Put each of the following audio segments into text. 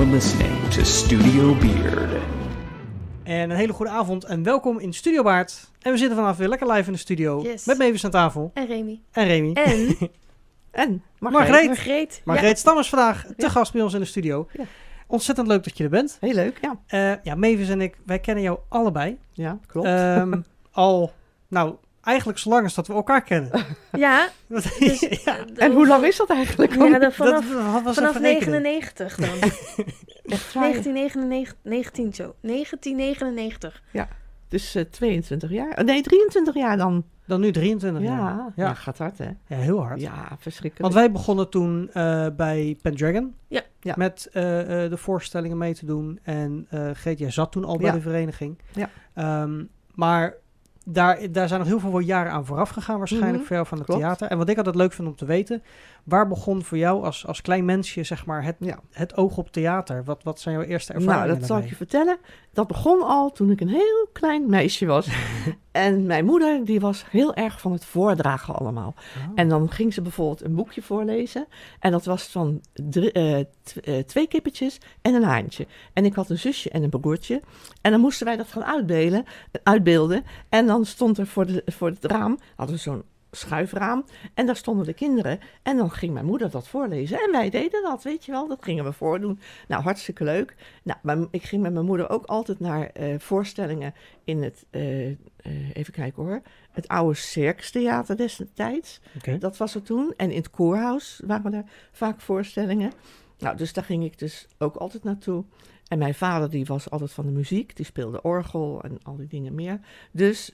You're listening to Studio Beard. En een hele goede avond en welkom in Studio Baard. En we zitten vanaf weer lekker live in de studio Yes. met Mavis aan tafel En Remy. en Remy. En En Margreet. Margreet. Margreet Stam is vandaag te Ja. gast bij ons in de studio. Ja. Ontzettend leuk dat je er bent. Heel leuk, ja. Eh, ja, Mavis en ik, wij kennen jou allebei. Ja, klopt. Ehm, al, nou, eigenlijk zolang als dat we elkaar kennen. Ja. Dus, ja, en hoe lang is dat eigenlijk? Ja, vanaf, dat, dat was vanaf even rekenen. 99 dan. Echt waar? 1999, 19 zo. 1999. Dus eh, 22 jaar. Oh, nee, 23 jaar dan. Dan nu 23 jaar. Ja, Ja. ja. gaat hard hè. Ja, heel hard. Ja, verschrikkelijk. Want wij begonnen toen eh, bij Pendragon. Ja. Ja. Met eh, eh, de voorstellingen mee te doen. En eh Geet, jij zat toen al bij Ja. de vereniging. Ja. Ehm, maar daar, daar zijn nog heel veel jaren aan vooraf gegaan waarschijnlijk Mhm, voor jou van het klopt. theater. En wat ik altijd leuk vind om te weten. Waar begon voor jou als, als klein mensje zeg maar het, Ja. het oog op theater? Wat, wat zijn jouw eerste ervaringen Nou, dat zal ik je vertellen. Dat begon al toen ik een heel klein meisje was. en mijn moeder, die was heel erg van het voordragen allemaal. Oh. En dan ging ze bijvoorbeeld een boekje voorlezen. En dat was van drie- eh, eh, twee kippetjes en een haantje. En ik had een zusje en een broertje. En dan moesten wij dat gaan uitbeelden. uitbeelden. En dan stond er voor, de, voor het raam, hadden we zo'n schuifraam. En daar stonden de kinderen. En dan ging mijn moeder dat voorlezen. En wij deden dat, weet je wel. Dat gingen we voordoen. Nou, hartstikke leuk. Nou, ik ging met mijn moeder ook altijd naar eh, voorstellingen in het, eh, eh, even kijken hoor, het oude Circustheater destijds. Oké. Dat was er toen. En in het koorhuis waren er vaak voorstellingen. Nou, dus daar ging ik dus ook altijd naartoe. En mijn vader die was altijd van de muziek. Die speelde orgel en al die dingen meer. Dus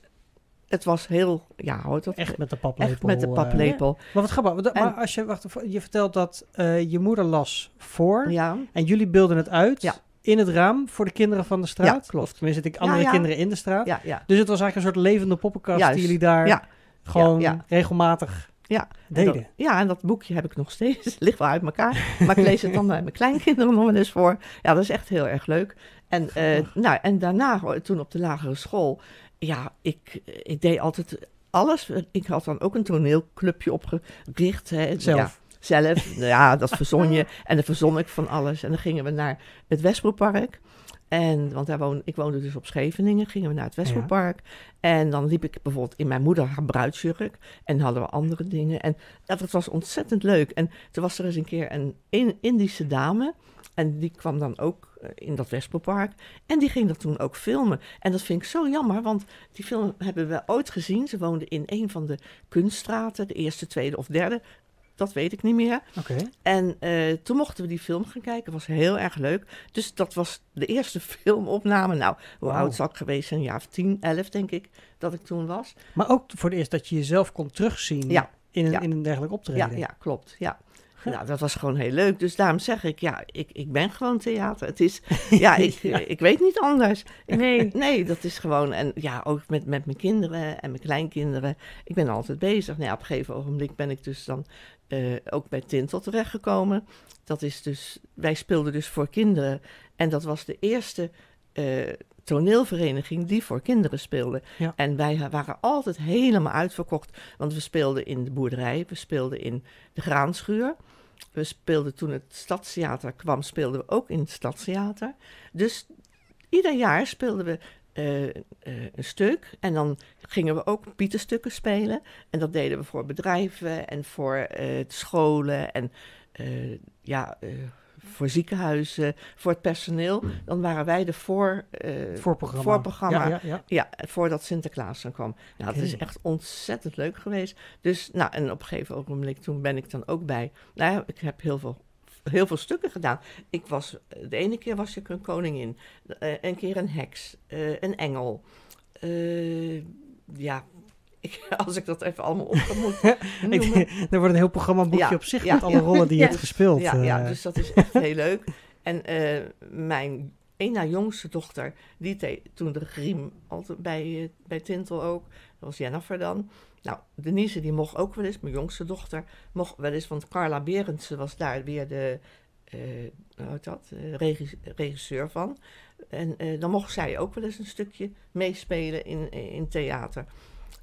het was heel, ja, hoort dat? Echt met de paplepel. Echt met de eh. paplepel. maar wat grappig. En- Maar als je, wacht, je vertelt dat eh, je moeder las voor. ja, En jullie beelden het uit Ja. in het raam voor de kinderen van de straat? Ja, klopt. Tenminste, ik andere kinderen in de straat. ja, ja. Dus het was eigenlijk een soort levende poppenkast Juist. die jullie daar gewoon ja. regelmatig Ja, En deden. dat- ja, en dat boekje heb ik nog steeds. Het ligt wel uit elkaar. Maar ik lees het dan bij mijn kleinkinderen nog wel eens voor. Ja, dat is echt heel erg leuk. En, eh, nou, en daarna, hoor, toen op de lagere school, ja, ik, ik deed altijd alles. Ik had dan ook een toneelclubje opgericht. Hè. Zelf. Ja, zelf. Nou ja, dat verzon je. En dan verzon ik van alles. En dan gingen we naar het Westbroekpark. En, want daar woon, ik woonde dus op Scheveningen, gingen we naar het Westbroekpark. En dan liep ik bijvoorbeeld in mijn moeder haar bruidsjurk. En hadden we andere dingen. En dat was ontzettend leuk. En toen was er eens een keer een In- Indische dame. En die kwam dan ook eh, in dat Westbroekpark. En die ging dat toen ook filmen. En dat vind ik zo jammer, want die film hebben we ooit gezien. Ze woonde in een van de kunststraten, de eerste, tweede of derde. Dat weet ik niet meer. Oké. En eh, toen mochten we die film gaan kijken. was heel erg leuk. Dus dat was de eerste filmopname. Nou, hoe oud zou ik geweest zijn? Een jaar of tien, elf denk ik dat ik toen was. Maar ook voor het eerst dat je jezelf kon terugzien Ja. in, een, Ja. in een dergelijk optreden. Ja, ja klopt. Ja. Nou, dat was gewoon heel leuk. Dus daarom zeg ik, ja, ik, ik ben gewoon theater. Het is, ja, ik, Ja. ik weet niet anders. Nee. Nee, dat is gewoon, en ja, ook met, met mijn kinderen en mijn kleinkinderen. Ik ben altijd bezig. Nou ja, op een gegeven ogenblik ben ik dus dan eh, ook bij Tintel terechtgekomen. Dat is dus, wij speelden dus voor kinderen. En dat was de eerste eh, toneelvereniging die voor kinderen speelde. Ja. En wij waren altijd helemaal uitverkocht. Want we speelden in de boerderij, we speelden in de graanschuur. We speelden toen het Stadstheater kwam, speelden we ook in het Stadstheater. Dus ieder jaar speelden we eh, eh, een stuk. En dan gingen we ook Pieterstukken spelen. En dat deden we voor bedrijven en voor eh, scholen en ja, voor ziekenhuizen, voor het personeel. Dan waren wij de voor, eh, Voorprogramma. voorprogramma. Ja, ja, ja. ja, voordat Sinterklaas dan kwam. Nou, dat is echt ontzettend leuk geweest. Dus, nou, en op een gegeven ogenblik, toen ben ik dan ook bij. Nou, ik heb heel veel, heel veel stukken gedaan. Ik was, de ene keer was ik een koningin, eh, een keer een heks, eh, een engel. Ja, ik, als ik dat even allemaal op moet noemen. Er wordt een heel programma boekje Ja, op zich ja, met alle ja. rollen die je hebt gespeeld. Ja, ja, eh. dus dat is echt heel leuk. En eh, mijn een na jongste dochter, die toen de griem altijd bij, eh, bij Tintel ook. Dat was Jennifer dan. Nou, Denise die mocht ook wel eens, mijn jongste dochter, mocht wel eens, want Carla Berendsen was daar weer de hoe heet dat, regis- regisseur van. En dan mocht zij ook wel eens een stukje meespelen in, in theater.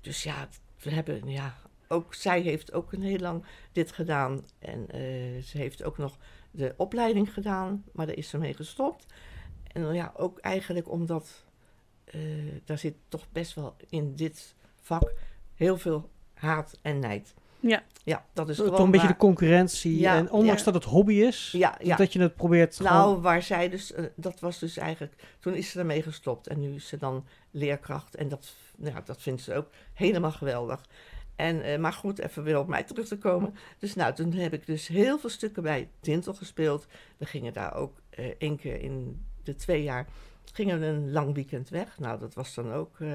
Dus ja, we hebben, ja, ook zij heeft ook een heel lang dit gedaan. En eh, ze heeft ook nog de opleiding gedaan, maar daar is ze mee gestopt. En ja, ook eigenlijk omdat eh, daar zit toch best wel in dit vak heel veel haat en nijd. Ja. Ja, dat is Toch gewoon een beetje de waar- concurrentie. Ja, en ondanks ja. dat het hobby is, Ja, ja. dat je het probeert Nou, gewoon... waar zij dus, eh, dat was dus eigenlijk, toen is ze ermee gestopt. En nu is ze dan leerkracht. En dat, nou, ja, dat vindt ze ook helemaal geweldig. En, eh, maar goed, even weer op mij terug te komen. Dus nou, toen heb ik dus heel veel stukken bij Tintel gespeeld. We gingen daar ook eh één keer in de twee jaar, gingen we een lang weekend weg. Nou, dat was dan ook eh,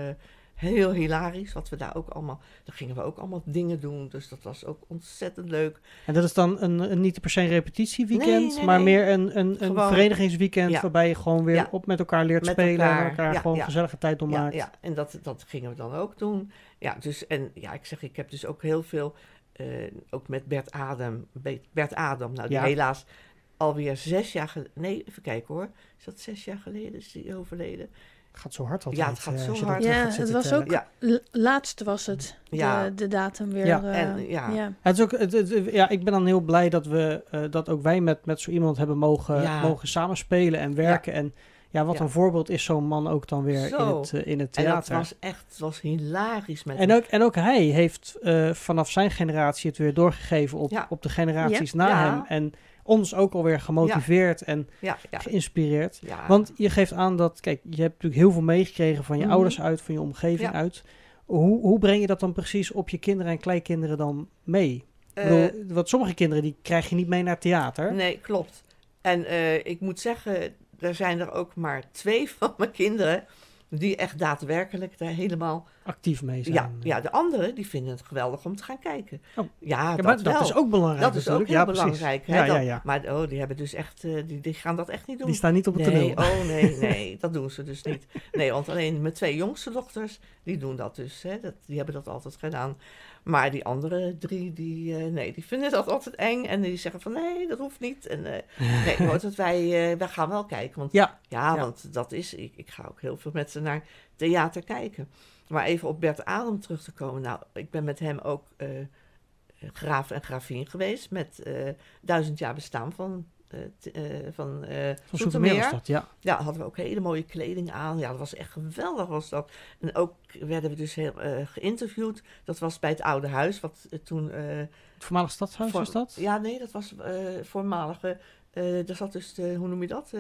heel hilarisch, wat we daar ook allemaal, daar gingen we ook allemaal dingen doen. Dus dat was ook ontzettend leuk. En dat is dan een, een niet per se een repetitieweekend, Nee, nee, maar nee. meer een, een, een verenigingsweekend Ja. waarbij je gewoon weer Ja. op met elkaar leert Met spelen en elkaar, elkaar ja, gewoon gezellige tijd Ja, doormaakt. ja, en dat, dat gingen we dan ook doen. Ja, dus, en ja, ik zeg, ik heb dus ook heel veel, eh, ook met Bert Adam, Be- Bert Adam, nou, die helaas alweer zes jaar geleden, nee, even kijken hoor, is dat zes jaar geleden, is die overleden? Gaat zo hard altijd. Ja, het gaat eh, zo hard. eh, Ja, gaat het was tellen. ook- Ja, laatst was het, Ja. de, de datum weer. Ja. eh, En, ja. ja. Het is ook, het, het- ja, ik ben dan heel blij dat, we, eh, dat ook wij met, met zo iemand hebben mogen, Ja. mogen samenspelen en werken. En ja, wat Ja. een voorbeeld is zo'n man ook dan weer in het, eh, in het En dat theater. was echt, het was hilarisch met En ook, en ook hij heeft eh, vanaf zijn generatie het weer doorgegeven op, Ja. op de generaties Ja. na Ja. hem. En ons ook alweer gemotiveerd en geïnspireerd. Want je geeft aan dat, kijk, je hebt natuurlijk heel veel meegekregen van je Mhm. ouders uit, van je omgeving uit. Hoe, hoe breng je dat dan precies op je kinderen en kleinkinderen dan mee? Ik Eh, bedoel, want sommige kinderen die krijg je niet mee naar theater. Nee, klopt. En eh, ik moet zeggen, er zijn er ook maar twee van mijn kinderen die echt daadwerkelijk daar helemaal... Actief mee zijn. Ja, ja, de anderen die vinden het geweldig om te gaan kijken. Oh. Ja, Ja, dat, maar dat wel. is ook belangrijk Dat is ook heel ja, belangrijk. Hè, Ja, dat- ja, ja. Maar oh, die hebben dus echt, eh, die, die gaan dat echt niet doen. Die staan niet op het nee, toneel. oh nee, nee, dat doen ze dus niet. Nee, want alleen mijn twee jongste dochters, die doen dat dus. Hè, dat, die hebben dat altijd gedaan. Maar die andere drie, die, eh, nee, die vinden dat altijd eng. En die zeggen van, nee, dat hoeft niet. En eh, nee, hoort dat wij, wij gaan wel kijken. Want Ja, ja, Ja. want dat is, ik, ik ga ook heel veel met ze naar theater kijken. Maar even op Bert Adem terug te komen. Nou, ik ben met hem ook eh, graaf en gravin geweest. Met eh, duizend jaar bestaan van, t- eh, van eh van ja. Ja, hadden we ook hele mooie kleding aan. Ja, dat was echt geweldig was dat. En ook werden we dus heel geïnterviewd. Dat was bij het oude huis, wat toen... Het voormalig stadshuis voor- was dat? Ja, nee, dat was voormalige... daar zat dus, de, hoe noem je dat?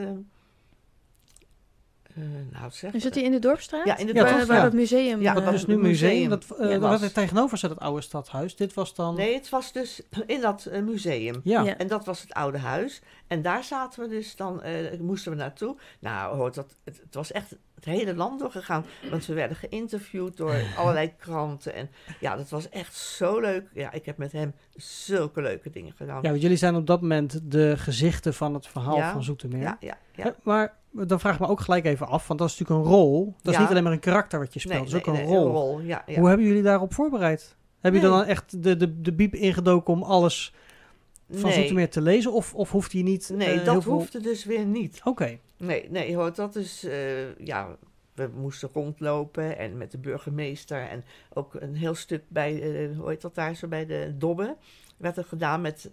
Eh, nou, zeg. En zit hij in de Dorpstraat? Ja, in de Ja, waar, toch? waar Ja. dat museum... Ja, dat is nu het museum. museum. Dat, eh Ja, wat was- er tegenover zit, het oude stadhuis. Dit was dan... Nee, het was dus in dat eh, museum. Ja. Ja. En dat was het oude huis. En daar zaten we dus dan, eh, moesten we naartoe. Nou, hoort dat, het, het was echt het hele land doorgegaan. Want we werden geïnterviewd door allerlei kranten. En ja, dat was echt zo leuk. Ja, ik heb met hem zulke leuke dingen gedaan. Ja, want jullie zijn op dat moment de gezichten van het verhaal Ja. van Zoetermeer. ja, ja. ja. Maar dan vraag ik me ook gelijk even af, want dat is natuurlijk een rol. Dat is niet alleen maar een karakter wat je speelt, Nee, dat is ook nee, een nee, rol. ja, ja. Hoe hebben jullie daarop voorbereid? Jullie Nee. dan echt de, de, de biep ingedoken om alles van nee, Zoetermeer te lezen? Of, of hoeft hij niet... nee eh, dat veel- hoefde dus weer niet. Oké, Nee, nee, hoor, dat is, eh, ja, we moesten rondlopen en met de burgemeester en ook een heel stuk bij, eh, hoe heet dat daar zo, bij de Dobbe werd er gedaan met,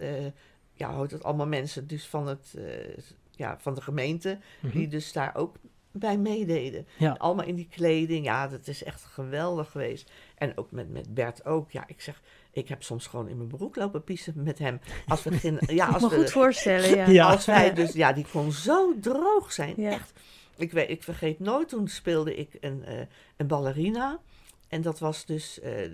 ja, heet dat, allemaal mensen dus van het, ja, van de gemeente, Mhm. die dus daar ook bij meededen. Ja. Allemaal in die kleding, ja, dat is echt geweldig geweest. En ook met, met Bert ook, ja, ik zeg, ik heb soms gewoon in mijn broek lopen piezen met hem. Als we ja, Ik als me we, goed voorstellen, ja. Ja. als wij dus, ja, die kon zo droog zijn. Ja. Echt. Ik, weet, ik vergeet nooit, toen speelde ik een, eh, een ballerina. En dat was dus, eh, eh,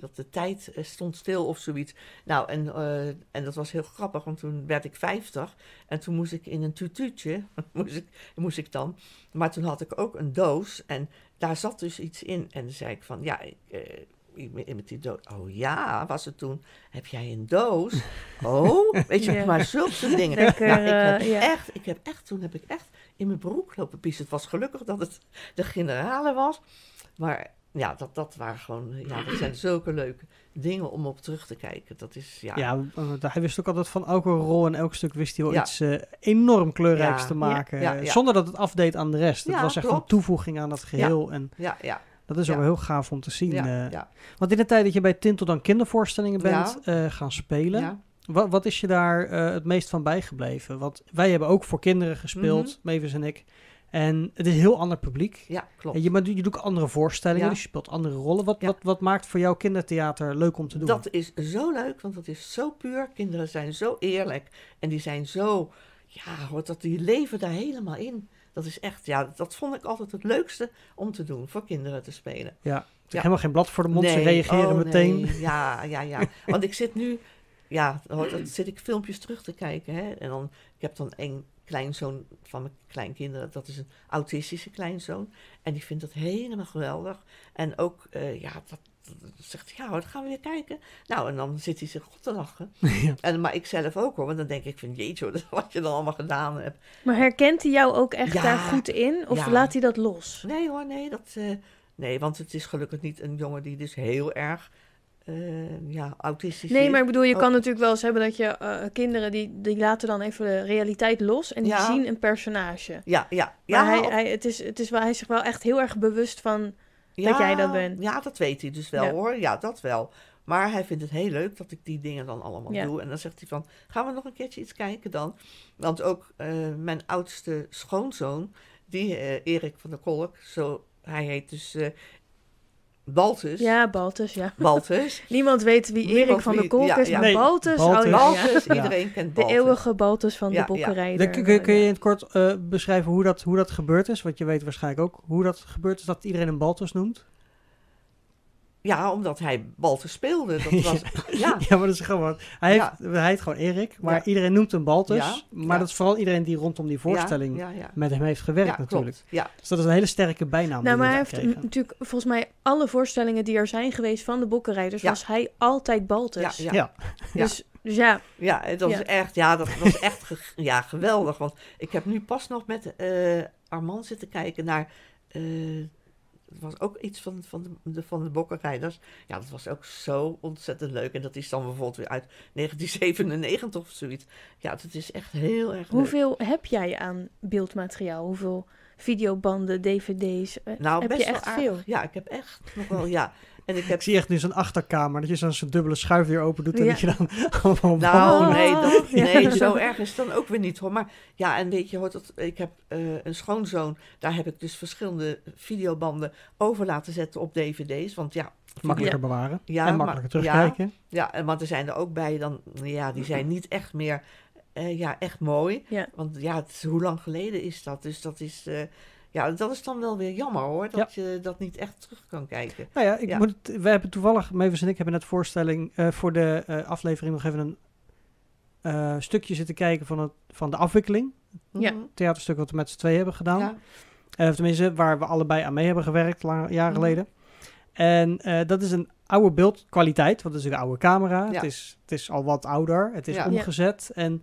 dat de tijd eh, stond stil of zoiets. Nou, en, eh, en dat was heel grappig, want toen werd ik 50. En toen moest ik in een tutuutje, moest ik, moest ik dan. Maar toen had ik ook een doos en daar zat dus iets in. En dan zei ik van, ja, ik... ik- met die doos. Oh ja, was het toen. Heb jij een doos? Oh, weet je, Ja. maar zulke dingen. Lekker, Nou, ik, heb ja. echt, ik heb echt, toen heb ik echt in mijn broek lopen piezen. Het was gelukkig dat het de generale was. Maar ja, dat, dat waren gewoon, ja, dat zijn zulke leuke dingen om op terug te kijken. Dat is, ja, Ja, want hij wist ook altijd van elke rol en elk stuk wist hij wel Ja. iets eh, enorm kleurrijks Ja. te maken. Ja, ja, ja. Zonder dat het afdeed aan de rest. Het Ja, was echt klopt. een toevoeging aan het geheel. En ja, ja, dat is ook wel heel gaaf om te zien. ja, eh. ja, Want in de tijd dat je bij Tintel dan kindervoorstellingen bent Ja. eh, gaan spelen. ja. Wat, wat is je daar eh, het meest van bijgebleven? Want wij hebben ook voor kinderen gespeeld. Mavis en ik. En het is een heel ander publiek. Ja, klopt. En je, maar je doet ook andere voorstellingen, Ja. dus je speelt andere rollen. Wat, Ja. wat, wat maakt voor jou kindertheater leuk om te doen? Dat is zo leuk, want dat is zo puur. Kinderen zijn zo eerlijk en die zijn zo, ja, hoort dat die leven daar helemaal in. Dat is echt, ja, dat vond ik altijd het leukste om te doen, voor kinderen te spelen. ja, het helemaal geen blad voor de mond, ze reageren oh, meteen. nee. Ja, ja, ja. Want ik zit nu, ja, hoor, dan zit ik filmpjes terug te kijken. Hè? En dan, ik heb dan een kleinzoon van mijn kleinkinderen, dat is een autistische kleinzoon. En die vindt dat helemaal geweldig. En ook, eh, ja, dat, dat zegt hij, ja, hoor, dan gaan we weer kijken. Nou, en dan zit hij zich goed te lachen. Ja. En, maar ik zelf ook hoor, want dan denk ik van, jeetje, hoor, wat je dan allemaal gedaan hebt. Maar herkent hij jou ook echt Ja. daar goed in? Of Ja. laat hij dat los? Nee hoor, nee, dat, eh, nee, want het is gelukkig niet een jongen die dus heel erg, eh, ja, autistisch Nee, maar ik bedoel, je Oh. kan natuurlijk wel eens hebben dat je eh, kinderen die, die laten dan even de realiteit los en die Ja. zien een personage. Ja, ja. Maar ja, hij, op- hij, het is, het is wel, hij is zich wel echt heel erg bewust van. ja, dat jij dat bent. Ja, dat weet hij dus wel Ja. hoor. Ja, dat wel. Maar hij vindt het heel leuk dat ik die dingen dan allemaal Ja. doe. En dan zegt hij van, gaan we nog een keertje iets kijken dan? Want ook eh, mijn oudste schoonzoon, die Erik van der Kolk, zo, hij heet dus Baltus. Ja, Baltus, ja. Baltus. Niemand weet wie Niemand Erik van der wie- Kolk ja, is, ja. maar Nee, Baltus, Baltus. oh. Baltus, Ja. iedereen kent De Baltus. eeuwige Baltus van Ja, de kun, kun- kun je in het kort eh, beschrijven hoe dat, hoe dat gebeurd is? Want je weet waarschijnlijk ook hoe dat gebeurd is dat iedereen een Baltus noemt. Ja, omdat hij Baltus speelde. Dat was, ja, Ja, maar dat is gewoon. Hij, Ja. heeft, hij heet gewoon Erik, maar Ja. iedereen noemt hem Baltus. Ja, Maar ja. dat is vooral iedereen die rondom die voorstelling Ja, ja, ja. met hem heeft gewerkt natuurlijk. Ja, Dus dat is een hele sterke bijnaam. Nou, die maar hij heeft natuurlijk volgens mij alle voorstellingen die er zijn geweest van de bokkenrijders, Ja. was hij altijd Baltus. ja, ja. Ja. Ja. Dus, dus ja, Ja, dat Ja. is echt, ja, dat was echt ge- ja, geweldig. Want ik heb nu pas nog met eh, Armand zitten kijken naar. eh, het was ook iets van, van, de, van de bokkenrijders. Ja, dat was ook zo ontzettend leuk. En dat is dan bijvoorbeeld weer uit 1997 of zoiets. Ja, dat is echt heel erg leuk. hoeveel heb jij aan beeldmateriaal? Hoeveel videobanden, dvd's? Eh, Nou, heb best je echt wel veel? Ja, ik heb echt nog wel, ja. En ik heb Ik zie echt nu zo'n achterkamer, dat je zo'n dubbele schuifdeur open doet en Ja. dat je dan allemaal Nou, Oh, nee, dat, ja. nee, zo erg is het dan ook weer niet hoor. Maar ja, en weet je, hoort dat, ik heb eh, een schoonzoon, daar heb ik dus verschillende videobanden over laten zetten op dvd's. Want ja, makkelijker bewaren Ja, en makkelijker ja. terugkijken. ja, en want er zijn er ook bij dan, ja, die zijn niet echt meer, eh, ja, echt mooi. Ja. Want ja, het hoe lang geleden is dat? Dus dat is, eh, ja, dat is dan wel weer jammer hoor, dat je dat niet echt terug kan kijken. Nou ja, ik Ja. Moet het, we hebben toevallig, Mavis en ik hebben net voorstelling eh, voor de eh, aflevering nog even een eh, stukje zitten kijken van, het, van de afwikkeling. Ja. Mhm. Theaterstuk wat we met z'n twee hebben gedaan. Ja. Of tenminste, waar we allebei aan mee hebben gewerkt, lang, jaren Mhm. geleden. En eh, dat is een oude beeldkwaliteit, want het is een oude camera. Ja. Het, is, het is al wat ouder, het is Ja. omgezet. En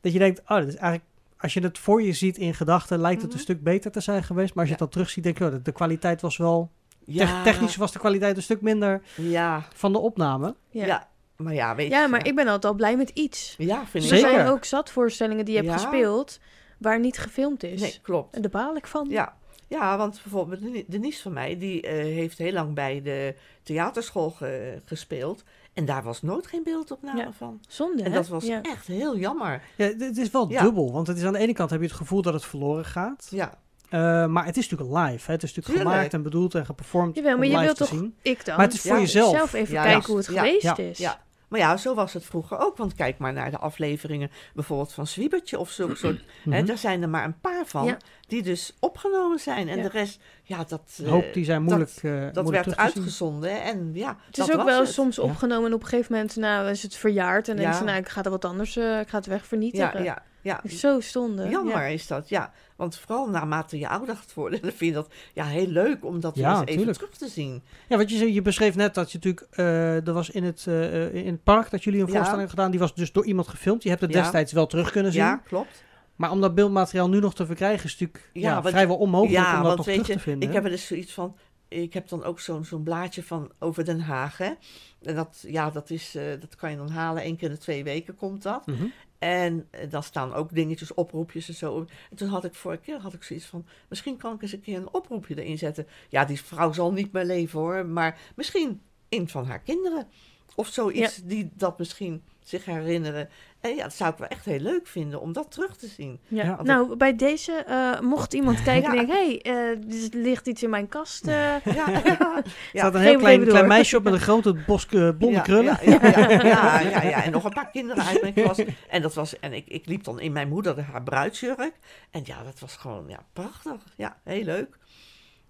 dat je denkt, oh, dat is eigenlijk... Als je het voor je ziet in gedachten, lijkt het Mhm. een stuk beter te zijn geweest. Maar als je Ja. het dan terugziet, denk je, oh, de, de kwaliteit was wel... Ja, tech- technisch was de kwaliteit een stuk minder Ja, van de opname. Ja. ja. maar ja, weet Ja, je. maar ik ben altijd al blij met iets. Ja, vind ik Er zijn ook zat voorstellingen die je hebt Ja. gespeeld waar niet gefilmd is. Nee, klopt. En daar baal ik van. Ja. ja, want bijvoorbeeld Denise van mij, die eh, heeft heel lang bij de theaterschool ge- gespeeld. En daar was nooit geen beeldopname Ja. van. Zonde, En hè? dat was Ja. echt heel jammer. Ja, het- is wel Ja. dubbel, want het is aan de ene kant heb je het gevoel dat het verloren gaat. Ja, Eh, maar het is natuurlijk live. Hè? Het is natuurlijk Tuurlijk. gemaakt en bedoeld en geperformed Jawel, maar om je live wilt te toch, zien. ik dan, Maar het is voor Ja, jezelf. zelf even Ja, kijken ja. hoe het Ja, geweest ja, is. ja. Maar ja, zo was het vroeger ook. Want kijk maar naar de afleveringen bijvoorbeeld van Zwiebertje of zulke soort. hè, Mhm. daar zijn er maar een paar van Ja. Die dus opgenomen zijn. En Ja. de rest, ja, dat, eh, hoop die zijn moeilijk, dat, eh, dat moeilijk werd uitgezonden. En ja, Het is dat ook was wel het. soms Ja. opgenomen en op een gegeven moment nou, is het verjaard. En dan Ja. denk je, nou, ik ga er wat anders, eh, ik ga het weg Ja, vernietigen. ja, ja. Dat Zo zonde. Jammer Ja. is dat, ja. Want vooral naarmate je ouder gaat worden, dan vind je dat ja, heel leuk om dat Ja, weer eens even terug te zien. Ja, want je, je beschreef net dat je natuurlijk... eh er was in het, eh, in het park dat jullie een Ja. voorstelling hebben gedaan. Die was dus door iemand gefilmd. Je hebt het Ja. destijds wel terug kunnen zien. Ja, klopt. Maar om dat beeldmateriaal nu nog te verkrijgen is natuurlijk Ja, ja, want- vrijwel onmogelijk ja, om dat nog terug je, te vinden. ik heb er dus zoiets van... Ik heb dan ook zo'n zo'n blaadje van over Den Haag, hè. En dat, ja, dat, is, eh, dat kan je dan halen. Eén keer in de twee weken komt dat. Mhm. En eh, dan staan ook dingetjes, oproepjes en zo. En toen had ik vorige keer had ik zoiets van... Misschien kan ik eens een keer een oproepje erin zetten. Ja, die vrouw zal niet meer leven, hoor. Maar misschien een van haar kinderen. of zoiets die dat misschien zich herinneren. En ja, dat zou ik wel echt heel leuk vinden om dat terug te zien. Ja. Ja. Nou, bij deze, eh, mocht iemand kijken en Ja. denken... hé, hey, eh, er ligt iets in mijn kast. eh, Ja, ja, Er ja. staat een heel klein, klein meisje op met een grote bos eh, blonde ja, krullen. Ja, ja, ja, ja, ja, ja. En nog een paar kinderen uit mijn klas. En, dat was, en ik, ik liep dan in mijn moeder haar bruidsjurk. En ja, dat was gewoon ja, prachtig. Ja, heel leuk.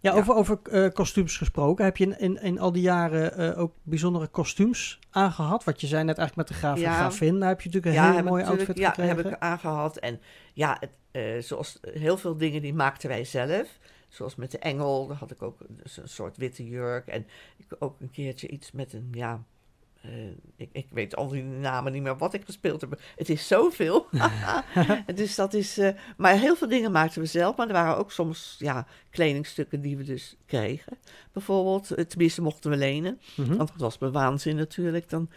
Ja, Ja. over, over eh, kostuums gesproken. Heb je in, in, in al die jaren eh, ook bijzondere kostuums aangehad? Wat je zei net eigenlijk met de graaf en Ja. Daar heb je natuurlijk een ja, hele mooie outfit ja, gekregen. heb ik aangehad. En ja, het, eh, zoals heel veel dingen die maakten wij zelf. Zoals met de engel, daar had ik ook dus een soort witte jurk. En ik ook een keertje iets met een, ja... eh, ik, ik weet al die namen niet meer wat ik gespeeld heb. Het is zoveel. dus dat is... eh, maar heel veel dingen maakten we zelf. Maar er waren ook soms ja, kledingstukken die we dus kregen. Bijvoorbeeld, eh, tenminste mochten we lenen. Mhm. Want dat was mijn waanzin natuurlijk. Dan,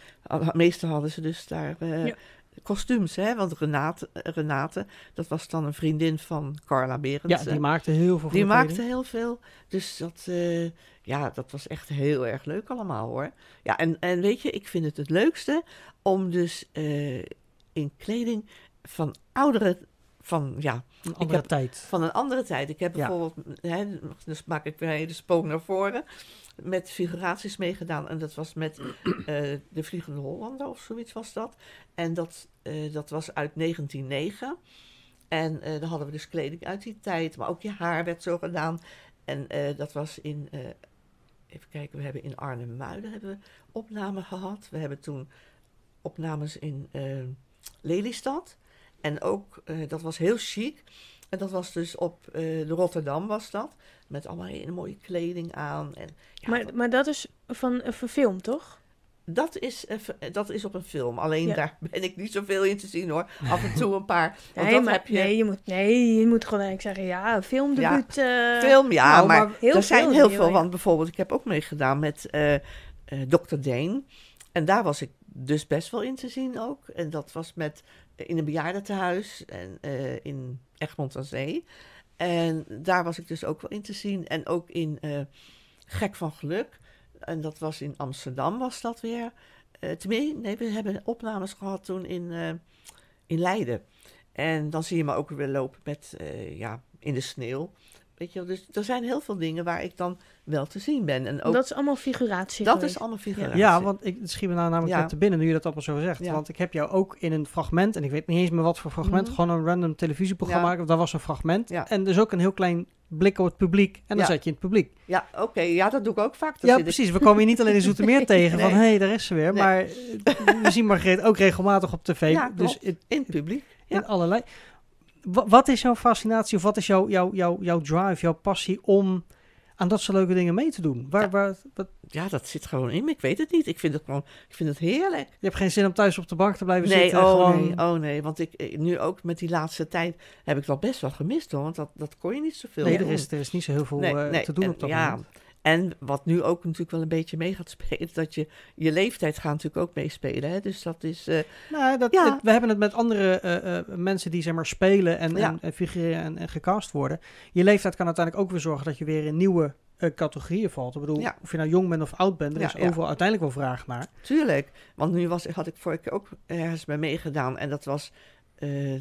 meestal hadden ze dus daar eh, Ja. kostuums. Hè? Want Renate, Renate, dat was dan een vriendin van Carla Ja, Berendsen. die maakte heel veel Die maakte heel veel. Dus dat, eh, ja, dat was echt heel erg leuk allemaal hoor. Ja, en, en weet je, ik vind het het leukste om dus eh, in kleding van ouderen, van ja, Een andere heb- tijd. van een andere tijd. Ik heb Ja. bijvoorbeeld, hè, dus maak ik weer de spook naar voren, met figuraties meegedaan. En dat was met eh, de Vliegende Hollander of zoiets was dat. En dat, eh, dat was uit 1909. En eh, dan hadden we dus kleding uit die tijd, maar ook je haar werd zo gedaan. En dat was in, even kijken, we hebben in Arnhem-Muiden hebben we opnamen gehad. We hebben toen opnames in eh, Lelystad. En ook, eh, dat was heel chic. En dat was dus op eh, de Rotterdam was dat. Met allemaal hele mooie kleding aan. En, ja, maar, dat, maar dat is van een verfilm, toch? Dat, is, even- dat is op een film. Alleen Ja. daar ben ik niet zoveel in te zien hoor. Af en toe een paar. Want Nee, dat maar heb je. nee, je moet, nee, je moet gelijk zeggen, ja, filmdebuut. eh, Film, ja, Nou, maar, maar heel er zijn heel veel. ja. Want bijvoorbeeld, ik heb ook meegedaan met eh eh Dr. Deen. En daar was ik dus best wel in te zien ook. En dat was met, in een bejaardentehuis en eh, in Egmond aan Zee. En daar was ik dus ook wel in te zien. En ook in eh, Gek van Geluk. En dat was in Amsterdam, was dat weer. Eh tenminste, nee, we hebben opnames gehad toen in, eh, in Leiden. En dan zie je me ook weer lopen met, eh, ja, in de sneeuw. Weet je wel, dus er zijn heel veel dingen waar ik dan wel te zien ben. En ook, dat is allemaal figuratie dat geweest. is allemaal figuratie. Ja, want ik schiet me nou namelijk Ja. te binnen nu je dat allemaal zo zegt. Ja. Want ik heb jou ook in een fragment, en ik weet niet eens meer wat voor fragment, Mhm. gewoon een random televisieprogramma. Ja. Dat was een fragment. Ja. En dus ook een heel klein blik op het publiek. En dan zet je in het publiek. Ja, oké. Ja, dat doe ik ook vaak. Dan ja, ik- precies. We komen hier niet alleen in Zoetermeer tegen van, hé, Nee. hey, daar is ze weer. Nee. Maar eh, we zien Margreet ook regelmatig op tv. Ja, dus in, in het publiek. in allerlei... Wa- Wat is jouw fascinatie of wat is jouw, jouw, jouw, jouw drive, jouw passie om aan dat soort leuke dingen mee te doen? Waar, Ja. waar, wat, Ja, dat zit gewoon in me. Ik weet het niet. Ik vind het gewoon, ik vind het heerlijk. je hebt geen zin om thuis op de bank te blijven Nee, zitten? oh gewoon... nee, oh nee. Want ik, eh, nu ook met die laatste tijd heb ik dat best wel gemist hoor. Want dat, dat kon je niet zoveel Nee, er is, er is niet zo heel veel Nee, eh, nee, te doen en op dat ja, moment. En wat nu ook natuurlijk wel een beetje mee gaat spelen, dat je je leeftijd gaat natuurlijk ook meespelen. Hè? Dus dat is. eh, Nou, dat, Ja. het- we hebben het met andere eh, eh, mensen die zeg maar spelen en, Ja. en, en figureren en, en gecast worden. Je leeftijd kan uiteindelijk ook weer zorgen dat je weer in nieuwe categorieën valt. Ik bedoel, Ja. of je nou jong bent of oud bent, er is overal uiteindelijk wel vraag naar. tuurlijk. Want nu was, had ik vorige keer ook ergens bij meegedaan. En dat was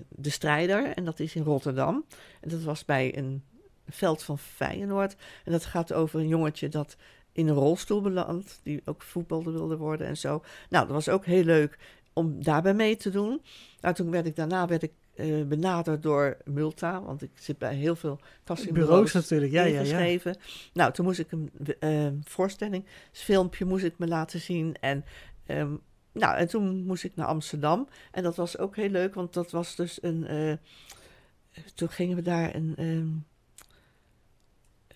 De Strijder. En dat is in Rotterdam. En dat was bij een veld van Feyenoord. En dat gaat over een jongetje dat in een rolstoel belandt. Die ook voetballer wilde worden en zo. Nou, dat was ook heel leuk om daarbij mee te doen. Nou, toen werd ik daarna werd ik, eh, benaderd door Multa. Want ik zit bij heel veel Bureaus castingbureaus natuurlijk, ja, ja, ja. Nou, toen moest ik een eh, voorstelling, een filmpje moest ik me laten zien. En, ehm, nou, en toen moest ik naar Amsterdam. En dat was ook heel leuk, want dat was dus een... eh, toen gingen we daar een... ehm, eh, hoe heet het?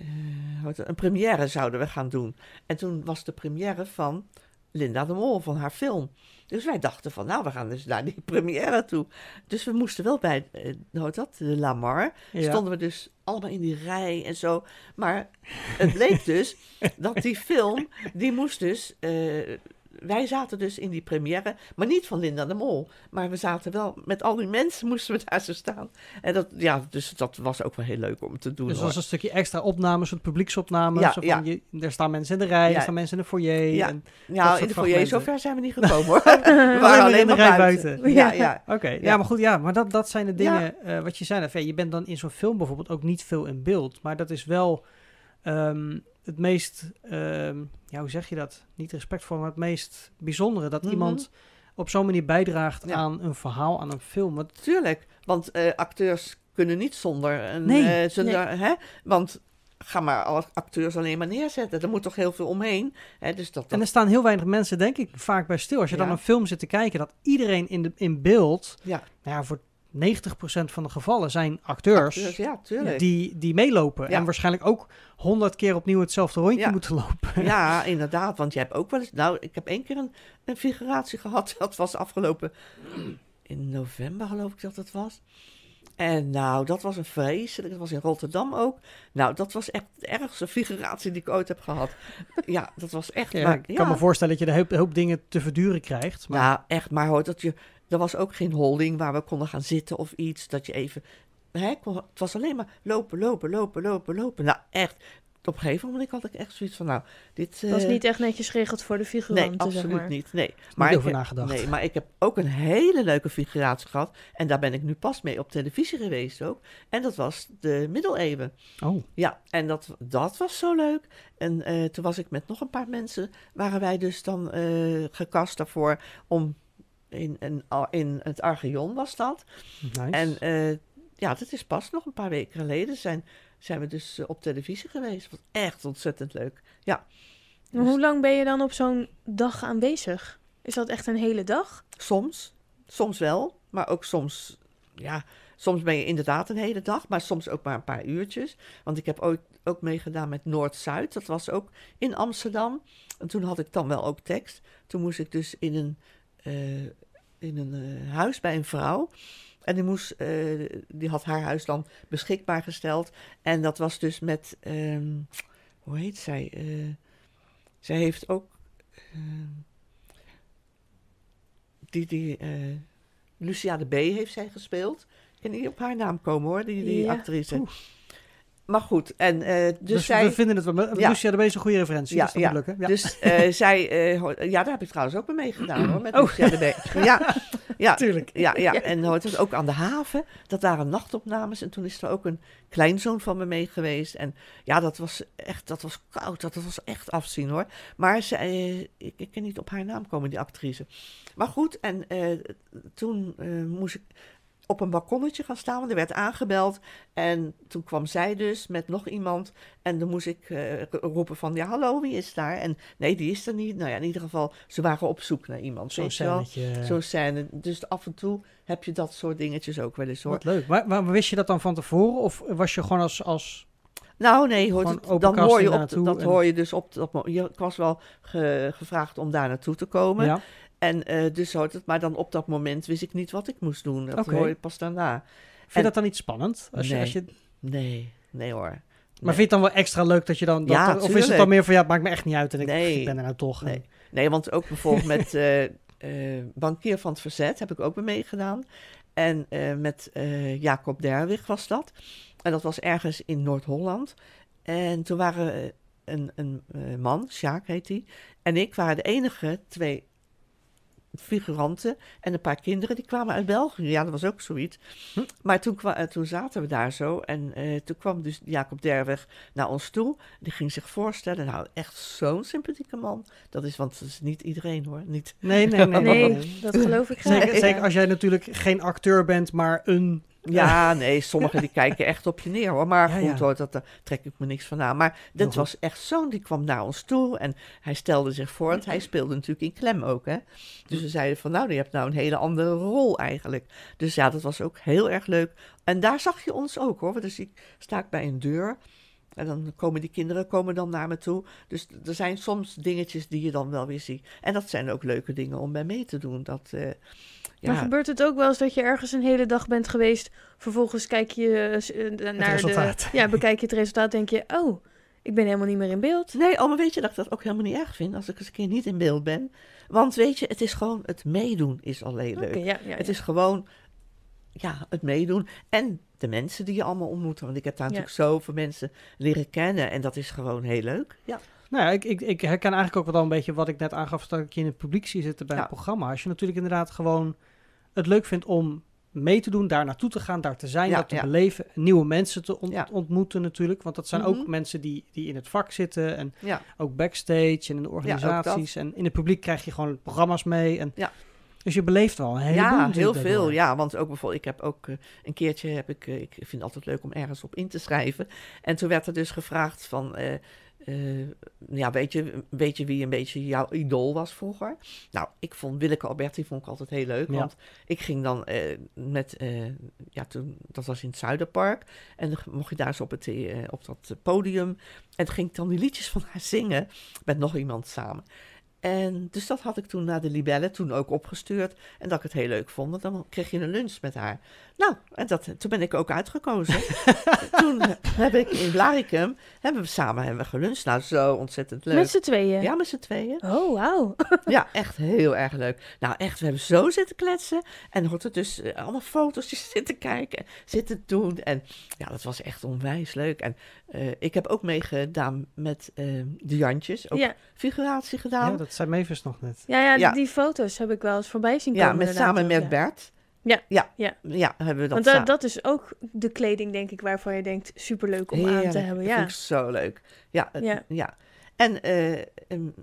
Een première zouden we gaan doen. En toen was de première van Linda de Mol, van haar film. Dus wij dachten van, nou, we gaan dus naar die première toe. Dus we moesten wel bij, eh, hoe dat, de Lamar. Ja. Stonden we dus allemaal in die rij en zo. Maar het bleek dus dat die film, die moest dus eh, wij zaten dus in die première, maar niet van Linda de Mol. Maar we zaten wel, met al die mensen moesten we daar zo staan. En dat, ja, dus dat was ook wel heel leuk om te doen. Dus dat was een stukje extra opnames, soort publieksopnames. Ja, zo ja. van Je, er staan mensen in de rij, Ja. er staan mensen in de foyer. Ja. en- soort in de foyer, zover zijn we niet gekomen hoor. We waren in alleen de maar rij buiten. buiten. Ja, ja. Oké, ja. Ja. maar goed, ja, maar dat, dat zijn de Ja. dingen eh, wat je zei. ja, je bent dan in zo'n film bijvoorbeeld ook niet veel in beeld, maar dat is wel ehm, het meest, ehm, ja, hoe zeg je dat? Niet respectvol, maar het meest bijzondere dat Mhm. iemand op zo'n manier bijdraagt Ja. aan een verhaal, aan een film. Want, Tuurlijk, want eh, acteurs kunnen niet zonder een... Nee, eh, zonder, Hè? Want ga maar alle acteurs alleen maar neerzetten. Er moet toch heel veel omheen. Hè? Dus dat, en er staan heel weinig mensen, denk ik, vaak bij stil. Als je dan een film zit te kijken, dat iedereen in, de, in beeld, ja, nou ja, voor 90% van de gevallen zijn acteurs. acteurs, ja, tuurlijk. die, die meelopen. Ja. En waarschijnlijk ook honderd keer opnieuw hetzelfde rondje Ja. moeten lopen. Ja, inderdaad. Want je hebt ook wel eens... Nou, ik heb één keer een, een figuratie gehad. Dat was afgelopen... In november geloof ik dat het was. En nou, dat was een vreselijk. Dat was in Rotterdam ook. Nou, dat was echt de ergste figuratie die ik ooit heb gehad. Ja, dat was echt... Ja, maar, ik ja. kan me voorstellen dat je een hoop, hoop dingen te verduren krijgt. Maar Ja, echt. Maar hoor, dat je, er was ook geen holding waar we konden gaan zitten of iets. Dat je even. Hè, kon- het was alleen maar lopen, lopen, lopen, lopen, lopen. Nou, echt. Op een gegeven moment had ik echt zoiets van, nou, dit... Dat was eh, niet echt netjes geregeld voor de Nee, figuranten, absoluut zeg maar. niet. Nee. maar ik over heb, nagedacht. nee, maar ik heb ook een hele leuke figuratie gehad. En daar ben ik nu pas mee op televisie geweest ook. En dat was de middeleeuwen. Oh, Ja, en dat, dat was zo leuk. En eh, toen was ik met nog een paar mensen, waren wij dus dan eh gecast daarvoor om in, in, in het Archeon was dat. nice. En eh, ja, dat is pas nog een paar weken geleden zijn, zijn we dus eh, op televisie geweest. Wat echt ontzettend leuk. Ja, Maar hoe lang ben je dan op zo'n dag aanwezig? Is dat echt een hele dag? soms, soms wel, maar ook soms, ja, soms ben je inderdaad een hele dag, maar soms ook maar een paar uurtjes. Want ik heb ook, ook meegedaan met Noord-Zuid, dat was ook in Amsterdam. En toen had ik dan wel ook tekst. Toen moest ik dus in een, in een eh, huis bij een vrouw. En die, moest, eh, die had haar huis dan beschikbaar gesteld. En dat was dus met, ehm, hoe heet zij? Eh, zij heeft ook, ehm, die, die, eh, Lucia de B heeft zij gespeeld. Kan niet op haar naam komen hoor, die, die Ja. actrice. Maar goed, en eh, dus, dus zij... we vinden het wel. Ja. Lucia de Bees een goede referentie. Ja, dus ja. lukken. Ja. Dus eh, zij, hoor- ja, daar heb ik trouwens ook mee meegedaan hoor, met Oh. Lucia de. Ja, ja, Tuurlijk. ja, ja. en hoort het ook aan de haven. Dat waren nachtopnames. En toen is er ook een kleinzoon van me mee geweest. En ja, dat was echt, dat was koud. Dat was echt afzien hoor. Maar eh, ik, ik kan niet op haar naam komen, die actrice. Maar goed, en toen moest ik op een balkonnetje gaan staan, want er werd aangebeld. En toen kwam zij dus met nog iemand. En dan moest ik eh, roepen van, ja, hallo, wie is daar? En nee, die is er niet. Nou ja, in ieder geval, ze waren op zoek naar iemand. Zo'n scènetje. Zo'n scène. Dus af en toe heb je dat soort dingetjes ook wel eens hoor. Wat leuk. Maar, maar wist je dat dan van tevoren? Of was je gewoon als... als Nou nee, hoort het, dan hoor je, op, dat en- hoor je dus op dat je, Ik was wel ge- gevraagd om daar naartoe te komen. ja? En eh, dus hoort het, maar dan op dat moment wist ik niet wat ik moest doen. Dat Oké. hoor je pas daarna. Vind je dat dan niet spannend? Als je, Nee. als je, Nee, nee hoor. maar vind je het dan wel extra leuk dat je dan... Dat Ja, of is het dan meer van, ja, het maakt me echt niet uit en ik, Nee. ik ben er nou toch. Nee. En- Nee, want ook bijvoorbeeld met eh eh, Bankier van het Verzet heb ik ook mee meegedaan. En met Jacob Derwig was dat. En dat was ergens in Noord-Holland. En toen waren een, een man, Sjaak heet hij, en ik waren de enige twee figuranten en een paar kinderen die kwamen uit België. Ja, dat was ook zoiets. Hm. Maar toen, eh, toen zaten we daar zo en eh, toen kwam dus Jacob Derweg naar ons toe. Die ging zich voorstellen. Nou, echt zo'n sympathieke man. Dat is, want dat is niet iedereen hoor. Niet, Nee, nee, nee. Nee, nee. dat geloof ik graag. Zeker, Ja. zeker als jij natuurlijk geen acteur bent, maar een... ja, nee, sommigen die kijken echt op je neer hoor. Maar Ja, goed ja. hoor, dat, daar trek ik me niks van aan. Maar goed. was echt zo'n, die kwam naar ons toe en hij stelde zich voor. Want hij speelde natuurlijk in klem ook hè. Dus we zeiden van nou, je hebt nou een hele andere rol eigenlijk. Dus ja, dat was ook heel erg leuk. En daar zag je ons ook hoor. Dus ik sta ik bij een deur. En dan komen die kinderen komen dan naar me toe. Dus er zijn soms dingetjes die je dan wel weer ziet. En dat zijn ook leuke dingen om bij mee te doen. Dat, eh, Maar ja, gebeurt het ook wel eens dat je ergens een hele dag bent geweest, vervolgens kijk je eh, eh, naar resultaat. de... Ja, bekijk je het resultaat, denk je, oh, Ik ben helemaal niet meer in beeld. Nee, oh, maar weet je dat ik dat ook helemaal niet erg vind als ik eens een keer niet in beeld ben? Want weet je, het is gewoon, het meedoen is al heel leuk. Oké, ja, ja, Het is gewoon, ja, het meedoen. En de mensen die je allemaal ontmoet. Want ik heb daar Ja. natuurlijk zoveel mensen leren kennen. En dat is gewoon heel leuk. Ja, Nou ja, ik, ik, ik herken eigenlijk ook wel een beetje wat ik net aangaf, dat ik je in het publiek zie zitten bij Ja. een programma. Als je natuurlijk inderdaad gewoon het leuk vindt om mee te doen, daar naartoe te gaan, daar te zijn, Ja, dat te ja. beleven, nieuwe mensen te ont- ontmoeten natuurlijk. Want dat zijn ook Mhm. mensen die, die in het vak zitten en ja, ook backstage en in de organisaties. en in het publiek krijg je gewoon programma's mee. En Ja. Dus je beleeft wel een heleboel ja heel veel. Ja, want ook bijvoorbeeld, ik heb ook eh, een keertje, heb ik, eh, ik vind het altijd leuk om ergens op in te schrijven. En toen werd er dus gevraagd van, eh, ja, weet je, weet je wie een beetje jouw idool was vroeger? Nou, ik vond Willeke Alberti vond ik altijd heel leuk, Ja. want ik ging dan met, ja, toen, dat was in het Zuiderpark, en dan mocht je daar zo op, het, op dat podium, en toen ging ik dan die liedjes van haar zingen met nog iemand samen. En dus dat had ik toen naar de Libelle toen ook opgestuurd. En dat ik het heel leuk vond. Dan kreeg je een lunch met haar. Nou, en dat, toen ben ik ook uitgekozen. toen eh, heb ik in Blaricum, hebben we samen hebben we geluncht. Nou, zo ontzettend leuk. Met z'n tweeën. ja, met z'n tweeën. Oh, wauw. Ja, echt heel erg leuk. Nou, echt, we hebben zo zitten kletsen. En er dus eh, allemaal foto's zitten kijken, zitten doen. En ja, dat was echt onwijs leuk. En eh, ik heb ook meegedaan met eh, de Jantjes. Ook Ja. figuratie gedaan. Ja, dat zei Mavis nog net. Ja, ja, Ja. die foto's heb ik wel eens voorbij zien komen. Ja, met, samen ook, met ja. Bert. Ja, Ja, ja. ja hebben we dat Want dat, is ook de kleding, denk ik, waarvan je denkt superleuk om aan te hebben. Ja. vind ik zo leuk. Ja, Ja. ja. En eh,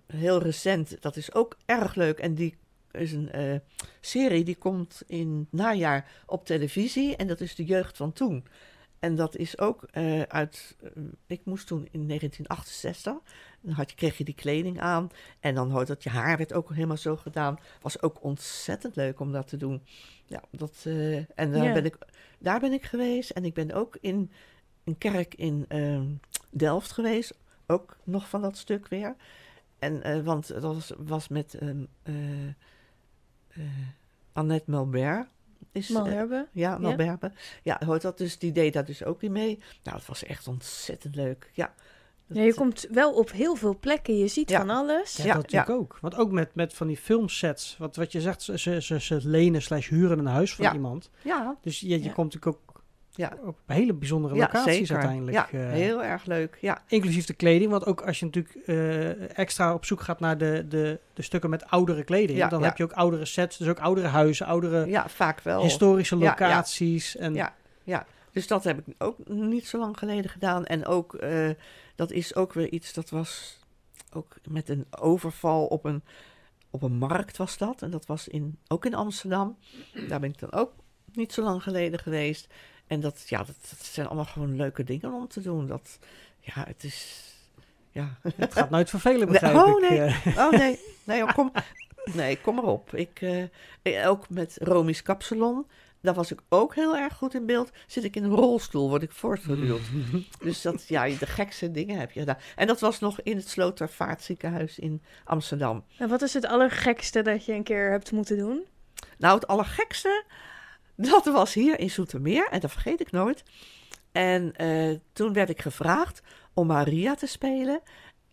heel recent, dat is ook erg leuk. En die is een eh, serie die komt in het najaar op televisie. En dat is De Jeugd van Toen. En dat is ook eh, uit. eh, ik moest toen in 1968. Dan had je, kreeg je die kleding aan. En dan hoort dat je haar werd ook helemaal zo gedaan. Was ook ontzettend leuk om dat te doen. Ja, dat, eh, en daar, ben ik, daar ben ik geweest. En ik ben ook in een kerk in ehm, Delft geweest. Ook nog van dat stuk weer. En, want dat was, was met eh, Annette Melbert. Is, eh, Malherbe. ja, Malberbe. Ja, hoort dat dus, die deed daar dus ook in mee. Nou, het was echt ontzettend leuk. Ja, Ja, je komt wel op heel veel plekken. Je ziet Ja. van alles. Ja, Ja, dat natuurlijk ook. Want ook met, met van die filmsets. Wat, wat je zegt, ze, ze, ze, ze lenen slash huren een huis van Ja. iemand. ja, Dus je, je Ja. komt natuurlijk ook ja. op hele bijzondere ja locaties zeker. uiteindelijk. Ja, eh, heel erg leuk. Ja, Inclusief de kleding. Want ook als je natuurlijk eh, extra op zoek gaat naar de, de, de stukken met oudere kleding. Ja, dan heb je ook oudere sets. Dus ook oudere huizen, oudere ja vaak wel. historische locaties. En Ja, ja. Dus dat heb ik ook niet zo lang geleden gedaan. En ook, eh, dat is ook weer iets, dat was ook met een overval op een, op een markt was dat. En dat was in, ook in Amsterdam. Daar ben ik dan ook niet zo lang geleden geweest. En dat, ja, dat, dat zijn allemaal gewoon leuke dingen om te doen. Dat, ja, het is, ja. het gaat nooit vervelen, Nee, begrijp oh, ik. nee. eh. Oh nee, nee, oh, kom, nee kom maar op. Ik, eh, ook met Romi's Kapsalon, daar was ik ook heel erg goed in beeld. Zit ik in een rolstoel, word ik voortgeduwd. dus dat, ja, de gekste dingen heb je gedaan. En dat was nog in het Slotervaartziekenhuis in Amsterdam. En wat is het allergekste dat je een keer hebt moeten doen? Nou, het allergekste, dat was hier in Zoetermeer. En dat vergeet ik nooit. En eh, toen werd ik gevraagd om Maria te spelen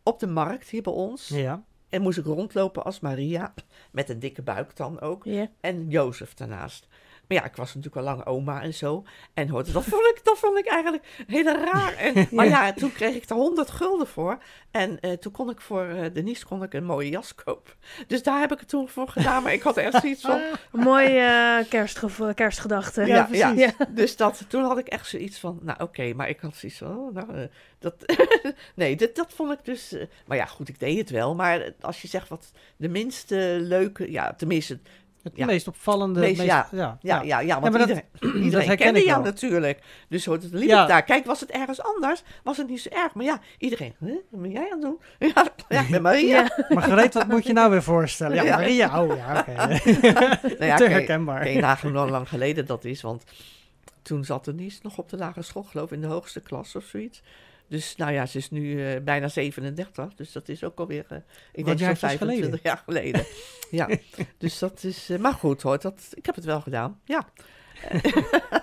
op de markt hier bij ons. ja. En moest ik rondlopen als Maria, met een dikke buik dan ook. Ja. En Jozef daarnaast. Maar ja, ik was natuurlijk al lang oma en zo. En hoorde, dat, vond ik, dat vond ik eigenlijk heel raar. En, maar ja, toen kreeg ik er 100 gulden voor. En eh, toen kon ik voor uh, Denise kon ik een mooie jas kopen. Dus daar heb ik het toen voor gedaan. Maar ik had echt zoiets van... Mooie uh, kerstgedachte. Ja, ja, ja. Dus dat, toen had ik echt zoiets van... Nou, oké, okay, maar ik had zoiets van... Oh, nou, dat, nee, dit, dat vond ik dus... Maar ja, goed, ik deed het wel. Maar als je zegt wat de minste leuke... Ja, tenminste... Het ja. meest opvallende. Meest, meest, ja, ja, ja, ja, ja, want iedereen, dat, iedereen dat herken kende ik jou wel. natuurlijk. Dus hoort het liep ik daar. Kijk, was het ergens anders, was het niet zo erg. Maar ja, iedereen, huh? wat ben jij aan het doen? Ja, ja ik ben Maria. Maar gereed, wat moet je nou weer voorstellen? Ja. Maria. Oh ja, oké. Nou ja, Te herkenbaar. Kun je nagaan hoe lang geleden dat is, want toen zat Denise nog op de lagere school, geloof ik, in de hoogste klas of zoiets. Dus nou ja, ze is nu uh, bijna 37, dus dat is ook alweer, uh, ik denk zo'n jaartjes 25 geleden? jaar geleden. ja, dus dat is, uh, maar goed hoor, dat, ik heb het wel gedaan, ja.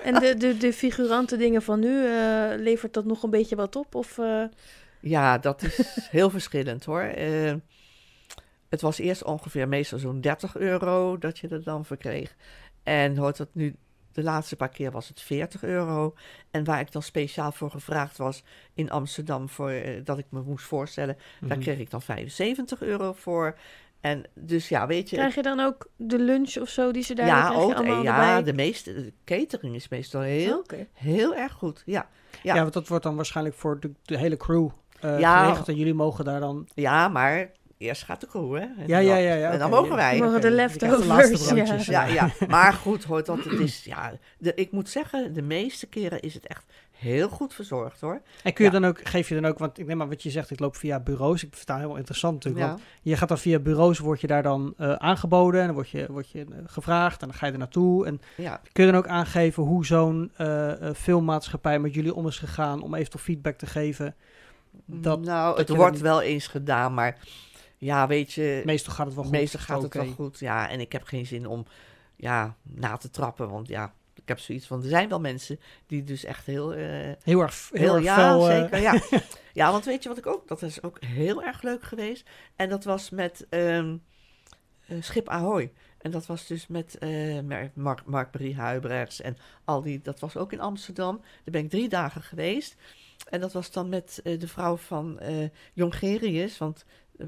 En de, de, de figurante dingen van nu, uh, levert dat nog een beetje wat op? Of, uh... Ja, dat is heel verschillend hoor. Eh, het was eerst ongeveer meestal zo'n 30 euro dat je er dan voor kreeg. En hoort dat nu, de laatste paar keer was het 40 euro. En waar ik dan speciaal voor gevraagd was in Amsterdam, voor, eh, dat ik me moest voorstellen, daar Mhm. kreeg ik dan 75 euro voor. En dus ja, weet je. Krijg je dan ook de lunch of zo die ze daar ja, ook, allemaal ja, erbij? de meeste de catering is meestal heel, heel erg goed. Ja, Ja. Ja. want dat wordt dan waarschijnlijk voor de, de hele crew eh Ja. geregeld. En jullie mogen daar dan... ja maar eerst gaat de crew, hè? En Ja, dan- ja, ja. ja En dan mogen wij. Mogen de leftovers, ja. Ja, ja, maar goed hoor, dat het is, ja, de, ik moet zeggen, de meeste keren is het echt heel goed verzorgd hoor. En kun je Ja. dan ook, geef je dan ook, want ik neem maar wat je zegt, ik loop via bureaus. Ik vind het daar heel interessant natuurlijk. Ja. Want je gaat dan via bureaus, word je daar dan eh, aangeboden en dan word je, word je eh, gevraagd en dan ga je er naartoe. En Ja, kun je dan ook aangeven hoe zo'n eh, filmmaatschappij met jullie om is gegaan om eventueel feedback te geven? Dat, nou, dat het wordt dan- wel eens gedaan, maar ja, weet je, meestal gaat het wel goed. meestal gaat het wel goed. Ja, en ik heb geen zin om ja, na te trappen, want ja, ik heb zoiets van, er zijn wel mensen die dus echt heel... eh, Heel erg, heel, Heel, erg ja, fel, eh, zeker. Ja. ja, want weet je wat ik ook... Dat is ook heel erg leuk geweest. En dat was met ehm, eh, Schip Ahoy. En dat was dus met eh, Mar- Mark, Mark Marie Huibrechts en al die... Dat was ook in Amsterdam. Daar ben ik drie dagen geweest. En dat was dan met de vrouw van Jongerius. Want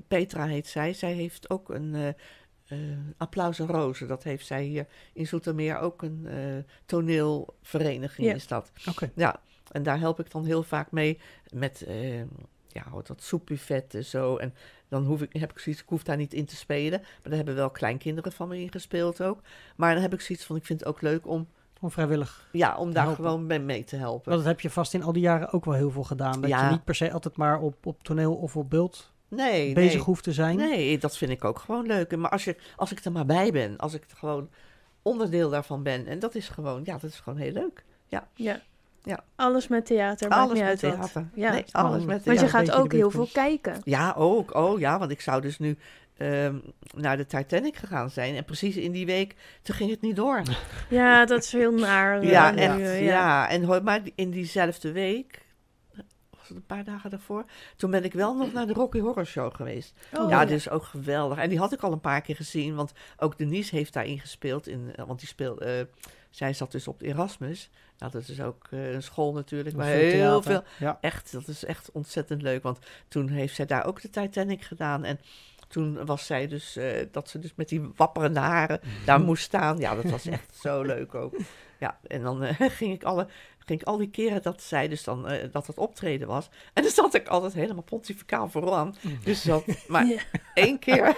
Petra heet zij. Zij heeft ook een... eh, Applaus en Rozen, dat heeft zij hier in Zoetermeer ook een eh, toneelvereniging Ja. is dat. Oké. Ja, en daar help ik dan heel vaak mee met ja, wat dat soepbuffet en zo. En dan hoef ik, heb ik zoiets, ik hoef daar niet in te spelen. Maar daar hebben wel kleinkinderen van me in gespeeld ook. Maar dan heb ik zoiets van, ik vind het ook leuk om, Gewoon vrijwillig. ja, om daar helpen. gewoon mee, mee te helpen. Want dat heb je vast in al die jaren ook wel heel veel gedaan. Dat Ja. je niet per se altijd maar op, op toneel of op beeld nee, bezig nee. hoeft te zijn. Nee, dat vind ik ook gewoon leuk. En Maar als, je, als ik er maar bij ben, als ik er gewoon onderdeel daarvan ben. En dat is gewoon, ja, dat is gewoon heel leuk. Ja. Ja. Alles met theater, maakt alles niet met uit wat. theater. Ja. Nee, alles met theater. je gaat ook heel veel kijken. Ja, ook. Oh ja, want ik zou dus nu ehm, naar de Titanic gegaan zijn. En precies in die week, toen ging het niet door. Ja, dat is heel naar. eh, Ja, nu, echt. eh, Ja, en hoor, maar in diezelfde week, een paar dagen daarvoor, toen ben ik wel nog naar de Rocky Horror Show geweest. Oh, ja, ja. dus ook geweldig. En die had ik al een paar keer gezien, want ook Denise heeft daarin gespeeld. In, eh, want die speelde, eh, zij zat dus op Erasmus. Nou, dat is ook eh, een school natuurlijk, Veel heel theater. veel Ja. echt, dat is echt ontzettend leuk. Want toen heeft zij daar ook de Titanic gedaan. En toen was zij dus, dat ze dus met die wapperende haren daar moest staan. Ja, dat was echt zo leuk ook. Ja, en dan ging ik alle, ging ik al die keren dat zij dus dan, eh, dat het optreden was. En dan zat ik altijd helemaal pontificaal vooraan. Dus dat, maar één keer,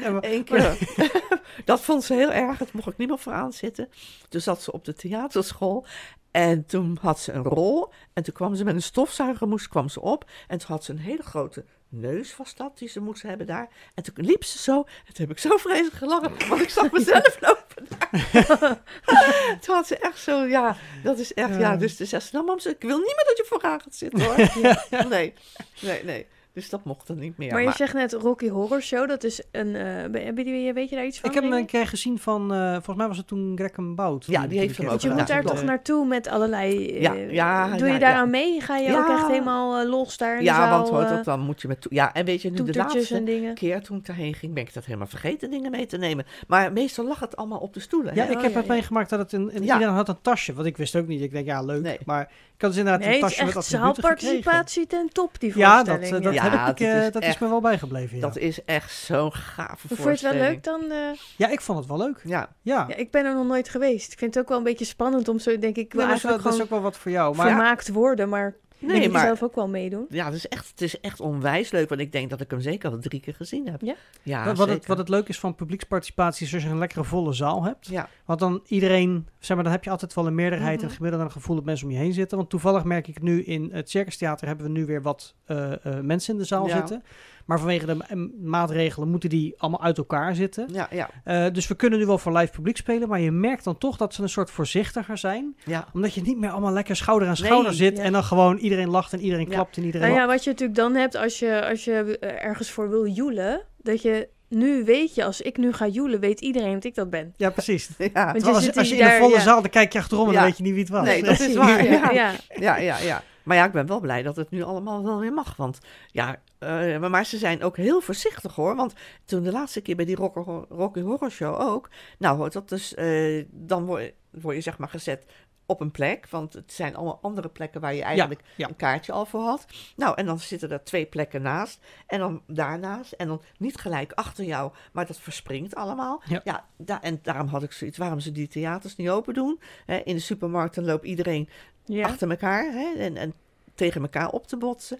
Ja, maar- één keer, dat vond ze heel erg. Dat mocht ik niet meer vooraan zitten. Toen zat ze op de theaterschool. En toen had ze een rol. En toen kwam ze met een stofzuiger, moest, kwam ze op. En toen had ze een hele grote neus, was dat, die ze moest hebben daar. En toen liep ze zo. En toen heb ik zo vreselijk gelachen, want ik zag mezelf lopen daar. toen had ze echt zo, ja, dat is echt, ja. Ja. Dus toen zei ze, nou mam, ze- ik wil niet meer dat je vooraan gaat zitten hoor. Nee, nee, nee. Dus dat mocht dan niet meer. maar je zegt net Rocky Horror Show, dat is een... eh, je, weet je daar iets van? Ik heb hem een keer gezien van, eh, volgens mij was het toen Greg en Bout. Ja, die heeft hem ook Want je moet daar toch naartoe met allerlei... eh, Ja, ja, doe ja, je daar ja. aan mee? Ga je Ja. ook echt helemaal los daar in Ja, zaal? want hoort ook, dan moet je met... Ja, en weet je, nu de laatste en dingen? keer toen ik daarheen ging, ben ik dat helemaal vergeten dingen mee te nemen. Maar meestal lag het allemaal op de stoelen. Ja, hè? ik Oh, heb ja, het ja. meegemaakt dat het een, iedereen had een tasje, wat ik wist ook niet. Ik denk, ja, leuk. Nee. Maar ik had dus inderdaad Nee, een tasje met zaalparticipatie ten top, die Ja, dat, voorstelling. eh, dat, Ja, heb ik, dat eh, is dat is me wel bijgebleven, ja. Dat is echt zo'n gave Vond je het wel voorstelling. leuk dan? eh? Ja, ik vond het wel leuk. Ja, Ja. Ja, ik ben er nog nooit geweest. Ik vind het ook wel een beetje spannend om zo, denk ik, Nee, dat, wel- eigenlijk dat is ook wel wat voor jou. Maar vermaakt worden, maar nee, maar zelf ook wel meedoen. ja, het, is echt, het is echt onwijs leuk. Want ik denk dat ik hem zeker al drie keer gezien heb. Ja? Ja, wat, wat, het, zeker. wat het leuk is van publieksparticipatie is als je een lekkere volle zaal hebt. Ja, Want dan iedereen, zeg maar, dan heb je altijd wel een meerderheid Mhm. en gemiddeld een gevoel dat mensen om je heen zitten. Want toevallig merk ik nu in het Circus Theater hebben we nu weer wat eh, eh, mensen in de zaal Ja. zitten. Maar vanwege de maatregelen moeten die allemaal uit elkaar zitten. ja, ja. Eh, dus we kunnen nu wel voor live publiek spelen, maar je merkt dan toch dat ze een soort voorzichtiger zijn. ja. Omdat je niet meer allemaal lekker schouder aan Nee, schouder zit ja. en dan gewoon iedereen lacht en iedereen Ja. klapt en iedereen... Nou ja, wat je natuurlijk dan hebt als je, als je eh, ergens voor wil joelen, dat je nu weet je, als ik nu ga joelen, weet iedereen dat ik dat ben. Ja, precies. ja. Want je als, zit als je in daar, volle ja. zaal, dan kijk je achterom en dan weet je niet wie het was. Nee, dat is waar, ja. ja. ja, ja, ja. Maar ja, ik ben wel blij dat het nu allemaal wel weer mag. Want ja, eh, maar, ze zijn ook heel voorzichtig hoor. Want toen de laatste keer bij die Rocky, Rocky Horror Show ook. Nou, hoort dat dus. eh, dan word, word je zeg maar gezet op een plek. Want het zijn allemaal andere plekken waar je eigenlijk ja. een kaartje al voor had. Nou, en dan zitten er twee plekken naast. En dan daarnaast. En dan niet gelijk achter jou, maar dat verspringt allemaal. Ja. da- en daarom had ik zoiets. Waarom ze die theaters niet open doen. Hè, in de supermarkten loopt iedereen Ja. achter elkaar hè, en, en tegen elkaar op te botsen.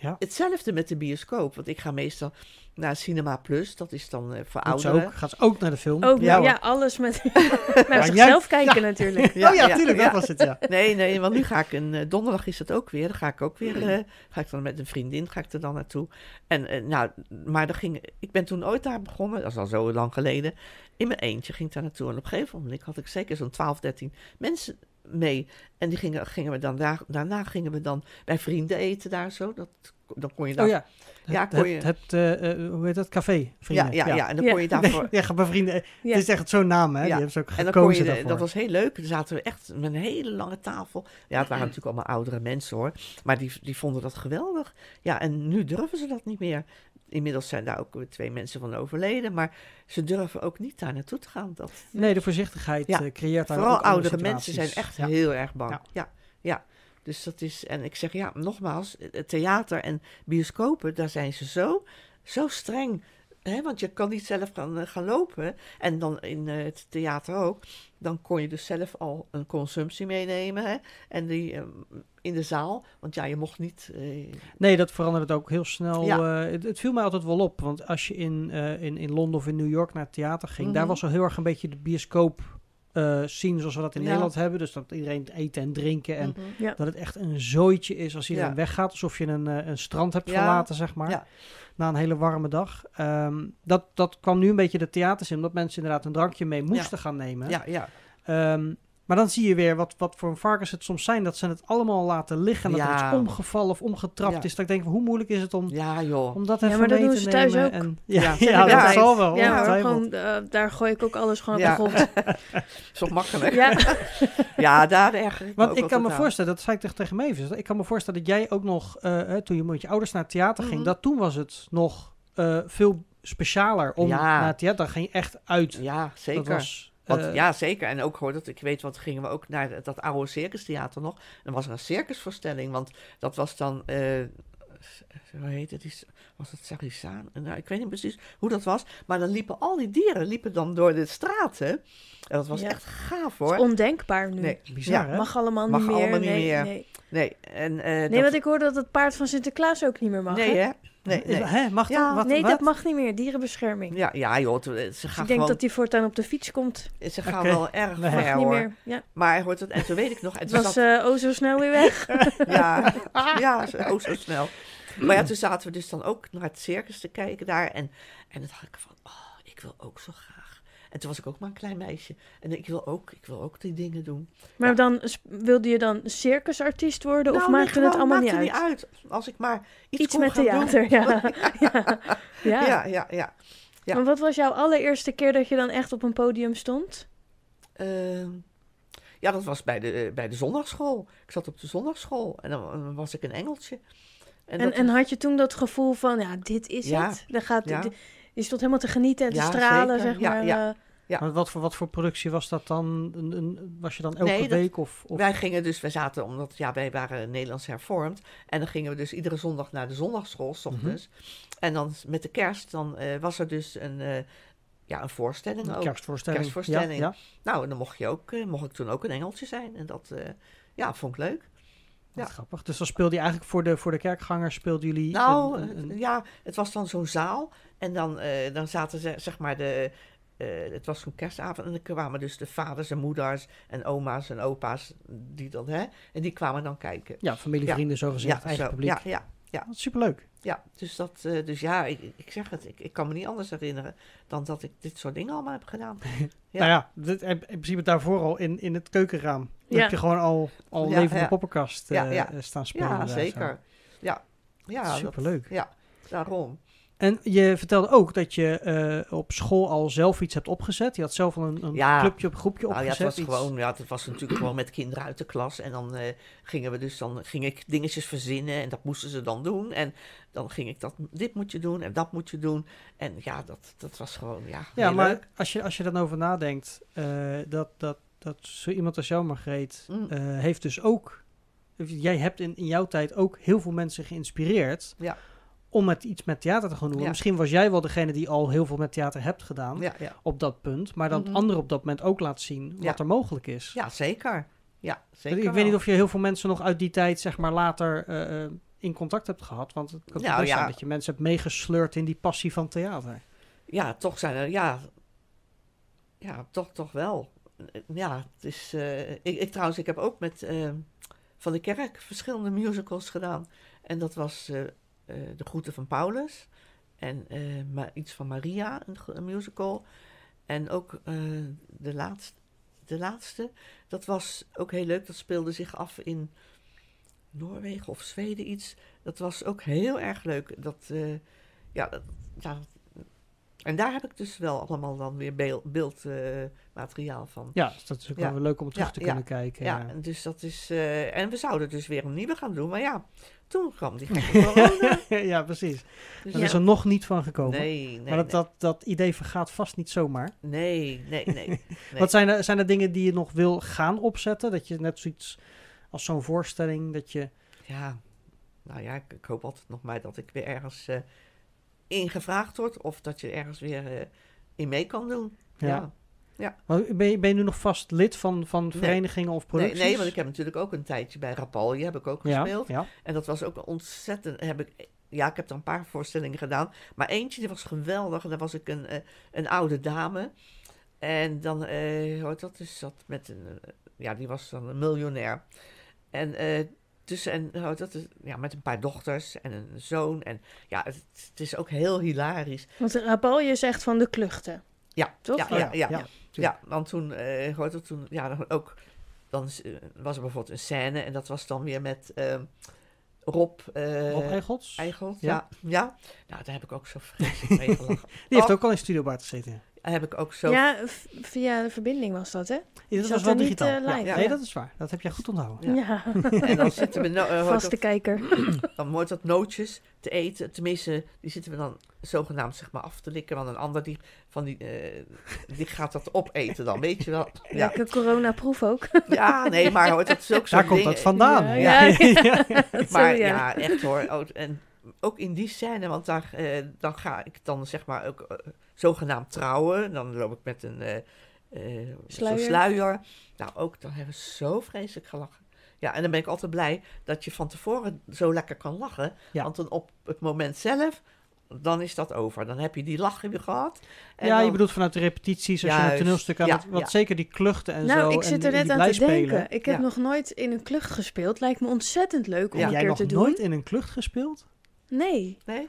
Ja. Hetzelfde met de bioscoop, want ik ga meestal naar Cinema Plus, dat is dan eh, voor ouderen. ook, gaat ze ook naar de film. Ook, ja, ja, alles met naar zichzelf kijken natuurlijk. oh ja, tuurlijk, ja. dat was het, ja. Nee, nee, want nu ga ik een eh, donderdag is het ook weer. Dan ga ik ook weer, eh, ga ik dan met een vriendin, ga ik er dan naartoe. En nou, maar dan ging, ik ben toen ooit daar begonnen, dat is al zo lang geleden. In mijn eentje ging ik daar naartoe. En op een gegeven moment had ik zeker zo'n 12, 13 mensen mee. En die gingen, gingen we dan daar, daarna gingen we dan bij vrienden eten daar zo. Dat, dan kon je daar. Oh ja. Ja, het, kon je- het, het, eh, eh, hoe heet dat? Café, ja, vrienden. ja, ja, en dan Ja. kon je Nee, daarvoor. ja, ga bij vrienden. Ja. Het is echt zo'n naam, hè? Ja. Die hebben ze ook En dan kon je, daarvoor. dat was heel leuk. Dan zaten we echt met een hele lange tafel. Ja, het waren natuurlijk allemaal oudere mensen hoor. Maar die, die vonden dat geweldig. Ja, en nu durven ze dat niet meer. Inmiddels zijn daar ook twee mensen van overleden. Maar ze durven ook niet daar naartoe te gaan. Dat, Nee, de voorzichtigheid Ja. eh, creëert daar vooral ook oudere mensen zijn echt Ja. heel erg bang. Ja. Ja. ja, Dus dat is, en ik zeg ja, nogmaals, het theater en bioscopen, daar zijn ze zo, zo streng. Hè? Want je kan niet zelf gaan, eh, gaan lopen. En dan in eh, het theater ook. Dan kon je dus zelf al een consumptie meenemen. Hè? En die eh, in de zaal. Want ja, je mocht niet. eh, Nee, dat verandert ook heel snel. Ja. eh, het, het viel mij altijd wel op. Want als je in, eh, in, in Londen of in New York naar het theater ging, daar Mhm. was al heel erg een beetje de bioscoop eh scene zoals we dat in Ja. Nederland hebben. Dus dat iedereen eten en drinken. En mhm. Ja. dat het echt een zooitje is als iedereen Ja. weggaat. Alsof je een, eh, een strand hebt Ja. verlaten, zeg maar. Ja. Na een hele warme dag. Ehm, dat, dat kwam nu een beetje de theaters in. Omdat mensen inderdaad een drankje mee moesten gaan nemen. Ja, ja. Ehm, maar dan zie je weer wat, wat voor varkens het soms zijn. Dat ze het allemaal laten liggen. En dat er Ja. iets omgevallen of omgetrapt Ja. is. Dat ik denk, van, hoe moeilijk is het om, ja, joh. om dat Ja, even maar dat mee doen te ze thuis nemen? ook. En, ja, Ja. ja, Ja. dat Ja. zal wel. Ja, gewoon, eh, daar gooi ik ook alles gewoon Ja. op de grond. Zo makkelijk. Ja. Ja, daar me Want ik kan me aan. voorstellen, dat zei ik tegen- tegen Mavis, ik kan me voorstellen dat jij ook nog, eh, hè, toen je met je ouders naar het theater ging, Mhm. dat toen was het nog eh, veel specialer om Ja. naar het theater. Dan ging je echt uit. Ja, Dat zeker. was, Want, eh, ja, zeker. En ook hoor dat ik weet, want gingen we ook naar dat oude circustheater nog. Dan was er een circusvoorstelling, want dat was dan, eh, hoe heet het? Was het Sarisaan? Nou, ik weet niet precies hoe dat was. Maar dan liepen al die dieren liepen dan door de straten. En dat was Ja. echt gaaf Het is hoor. ondenkbaar nu. Nee, bizar, ja, hè? Mag allemaal Mag niet meer. allemaal niet nee, meer. Nee, nee. En, eh, nee dat, want ik hoorde dat het paard van Sinterklaas ook niet meer mag. nee hè? hè? Nee, nee. Hè, mag dat? Wat, nee, wat? dat mag niet meer. Dierenbescherming. Ja, ja joh, ze Dus gaan ik denk gewoon, dat hij voortaan op de fiets komt. ze gaan wel erg Nee. ver Mag niet hoor. meer. Ja. Maar hij hoort het, en toen weet ik nog, en Het toen was zat- eh oh zo snel weer weg. Ja, ja zo, oh, zo snel. Maar ja, toen zaten we dus dan ook naar het circus te kijken daar. En, en dan dacht ik van, oh, ik wil ook zo graag. En toen was ik ook maar een klein meisje. En ik wil ook, ik wil ook die dingen doen. Maar Ja. dan wilde je dan circusartiest worden of Nou, nee, maakte het allemaal niet maakte uit? Als ik maar iets, Iets kon met gaan doen. theater, ja. ja. ja. Ja, ja. En wat was jouw allereerste keer dat je dan echt op een podium stond? Ehm, ja, dat was bij de, bij de zondagschool. Ik zat op de zondagschool en dan, was ik een engeltje. En, en had je toen dat gevoel van, ja, dit is Ja. het? Dan gaat, Ja. Je stond helemaal te genieten en te Ja, stralen, zeker. zeg Ja, maar. ja. eh. Ja. Maar wat voor, wat voor productie was dat dan? Een, een, was je dan elke Nee, dat- week? Of, of... Wij gingen dus, wij zaten, omdat ja, wij waren Nederlands hervormd. En dan gingen we dus iedere zondag naar de zondagschool, s ochtends. En dan met de kerst, dan eh, was er dus een, eh, ja, een voorstelling Een ook. kerstvoorstelling. Kerstvoorstelling. Ja, ja. Nou, en dan mocht, je ook, eh, mocht ik toen ook een engeltje zijn. En dat, eh, ja, vond ik leuk. Ja. grappig. Dus dan speelde je eigenlijk voor de, voor de kerkgangers, speelden jullie... Nou, een- een- ja, het was dan zo'n zaal. En dan, eh, dan zaten ze, zeg maar, de, eh, het was zo'n kerstavond. En dan kwamen dus de vaders en moeders en oma's en opa's, die dan, hè. En die kwamen dan kijken. ja, familie, Ja. vrienden, zo gezegd, eigen zo, publiek. ja, ja, ja. Superleuk. Ja, dus, dat, eh, dus ja, ik, ik zeg het, ik, ik kan me niet anders herinneren dan dat ik dit soort dingen allemaal heb gedaan. Ja. Nou ja, dit, in principe daarvoor al in, in het keukenraam. Dan Ja. heb je gewoon al, al Ja, levende ja. poppenkast Ja, ja. staan spelen. Ja, zo. zeker. Ja, ja dat- Superleuk. ja, daarom. En je vertelde ook dat je eh, op school al zelf iets hebt opgezet. Je had zelf al een, een Ja. clubje op groepje Nou ja, opgezet. het was iets- gewoon, ja, het was natuurlijk gewoon met kinderen uit de klas. En dan eh, gingen we dus, dan ging ik dingetjes verzinnen en dat moesten ze dan doen. En dan ging ik dat, dit moet je doen en dat moet je doen. En ja, dat, dat was gewoon, ja, Ja, maar leuk. als je, als je dan over nadenkt, eh, dat, dat, dat zo iemand als jou, Margreet, Mm. heeft dus ook... Jij hebt in, in jouw tijd ook heel veel mensen geïnspireerd Ja. Om met iets met theater te gaan doen. Ja. Misschien was jij wel degene die al heel veel met theater hebt gedaan Ja, ja. op dat punt, maar dat Mhm. anderen op dat moment ook laat zien wat er mogelijk is. ja, zeker. Ja, zeker ik weet niet of je heel veel mensen nog uit die tijd, zeg maar, later eh, eh, in contact hebt gehad. Want het kan Nou, best zijn dat je mensen hebt meegesleurd in die passie van theater. Ja, toch zijn er, ja, ja, toch, toch wel. Ja, het is, eh, ik, ik trouwens, ik heb ook met Van de Kerk verschillende musicals gedaan. En dat was De Groeten van Paulus en eh, maar iets van Maria, een, musical. En ook eh, de, laatste, de laatste, dat was ook heel leuk. Dat speelde zich af in Noorwegen of Zweden iets. Dat was ook heel erg leuk. Dat, eh, ja, dat, ja, en daar heb ik dus wel allemaal dan weer beeldmateriaal van. Ja, dus dat is ook Ja. wel weer leuk om terug Ja, te ja. kunnen kijken. Ja, dus dat is. eh, en we zouden dus weer een nieuwe gaan doen, maar ja, toen kwam die corona. ja, precies. Dus Daar is er nog niet van gekomen. Nee, nee, maar dat, nee. dat, dat idee vergaat vast niet zomaar. nee, nee, nee. nee. Wat zijn er, zijn er dingen die je nog wil gaan opzetten? Dat je net zoiets als zo'n voorstelling, dat je... Ja, nou ja, ik, ik hoop altijd nog maar dat ik weer ergens eh ingevraagd word of dat je ergens weer eh, in mee kan doen. Ja. Ja. Maar Ben je, ben je nu nog vast lid van, van Nee. verenigingen of Nee, producties? nee, want ik heb natuurlijk ook een tijdje bij Rapalje heb ik ook ja, gespeeld. ja. En dat was ook een ontzettend. Heb ik, ja, ik heb er een paar voorstellingen gedaan. Maar eentje die was geweldig. En daar was ik een, eh, een oude dame. En dan, eh, hoe heet dat is dat met een. eh, ja, die was dan een miljonair. En eh, dus, en heet dat is, ja, met een paar dochters en een zoon. En ja, het, het is ook heel hilarisch. Want Rapalje is echt van de kluchten. Ja, Toch? Ja, Oh ja, ja, ja, ja, want toen, eh hoe heet dat toen, ja, dan ook, dan eh, was er bijvoorbeeld een scène en dat was dan weer met ehm, Rob. eh, Rob? Eichelt, Ja. ja. ja. Nou, daar heb ik ook zo vreselijk mee gelachen. Die heeft Oh. ook al in Studio Bar gezeten. Heb ik ook zo... Ja, via de verbinding was dat, hè? Ja, dat was wel niet, digitaal. eh, Ja. Nee, dat is waar. Dat heb jij goed onthouden. Ja, En dan zitten we... No, eh, vaste dat, kijker. dan wordt dat nootjes te eten. Tenminste, die zitten we dan zogenaamd zeg maar af te likken. Want een ander die, van die, eh, die gaat dat opeten dan, weet je wel. Ja, Lekker coronaproef ook. ja nee, maar hoor, dat is ook zo'n Daar komt dat vandaan. Ja, Ja. ja. Maar Zo, ja. ja. echt hoor. Oh, en ook in die scène, want daar, eh, dan ga ik dan zeg maar ook zogenaamd trouwen. Dan loop ik met een eh, eh, Sluier. sluier. Nou, ook dan hebben we zo vreselijk gelachen. Ja, en dan ben ik altijd blij dat je van tevoren zo lekker kan lachen. Ja. Want dan op het moment zelf, dan is dat over. Dan heb je die lach weer gehad. En ja, je bedoelt vanuit de repetities, als je een toneelstuk aan Ja, het... Want ja. zeker die kluchten en zo. Nou, ik en zit er net aan te blijspelen. denken. Ik heb Ja. nog nooit in een klucht gespeeld. Lijkt me ontzettend leuk om Ja. een Jij keer nog te doen. nooit in een klucht gespeeld? Nee. Nee?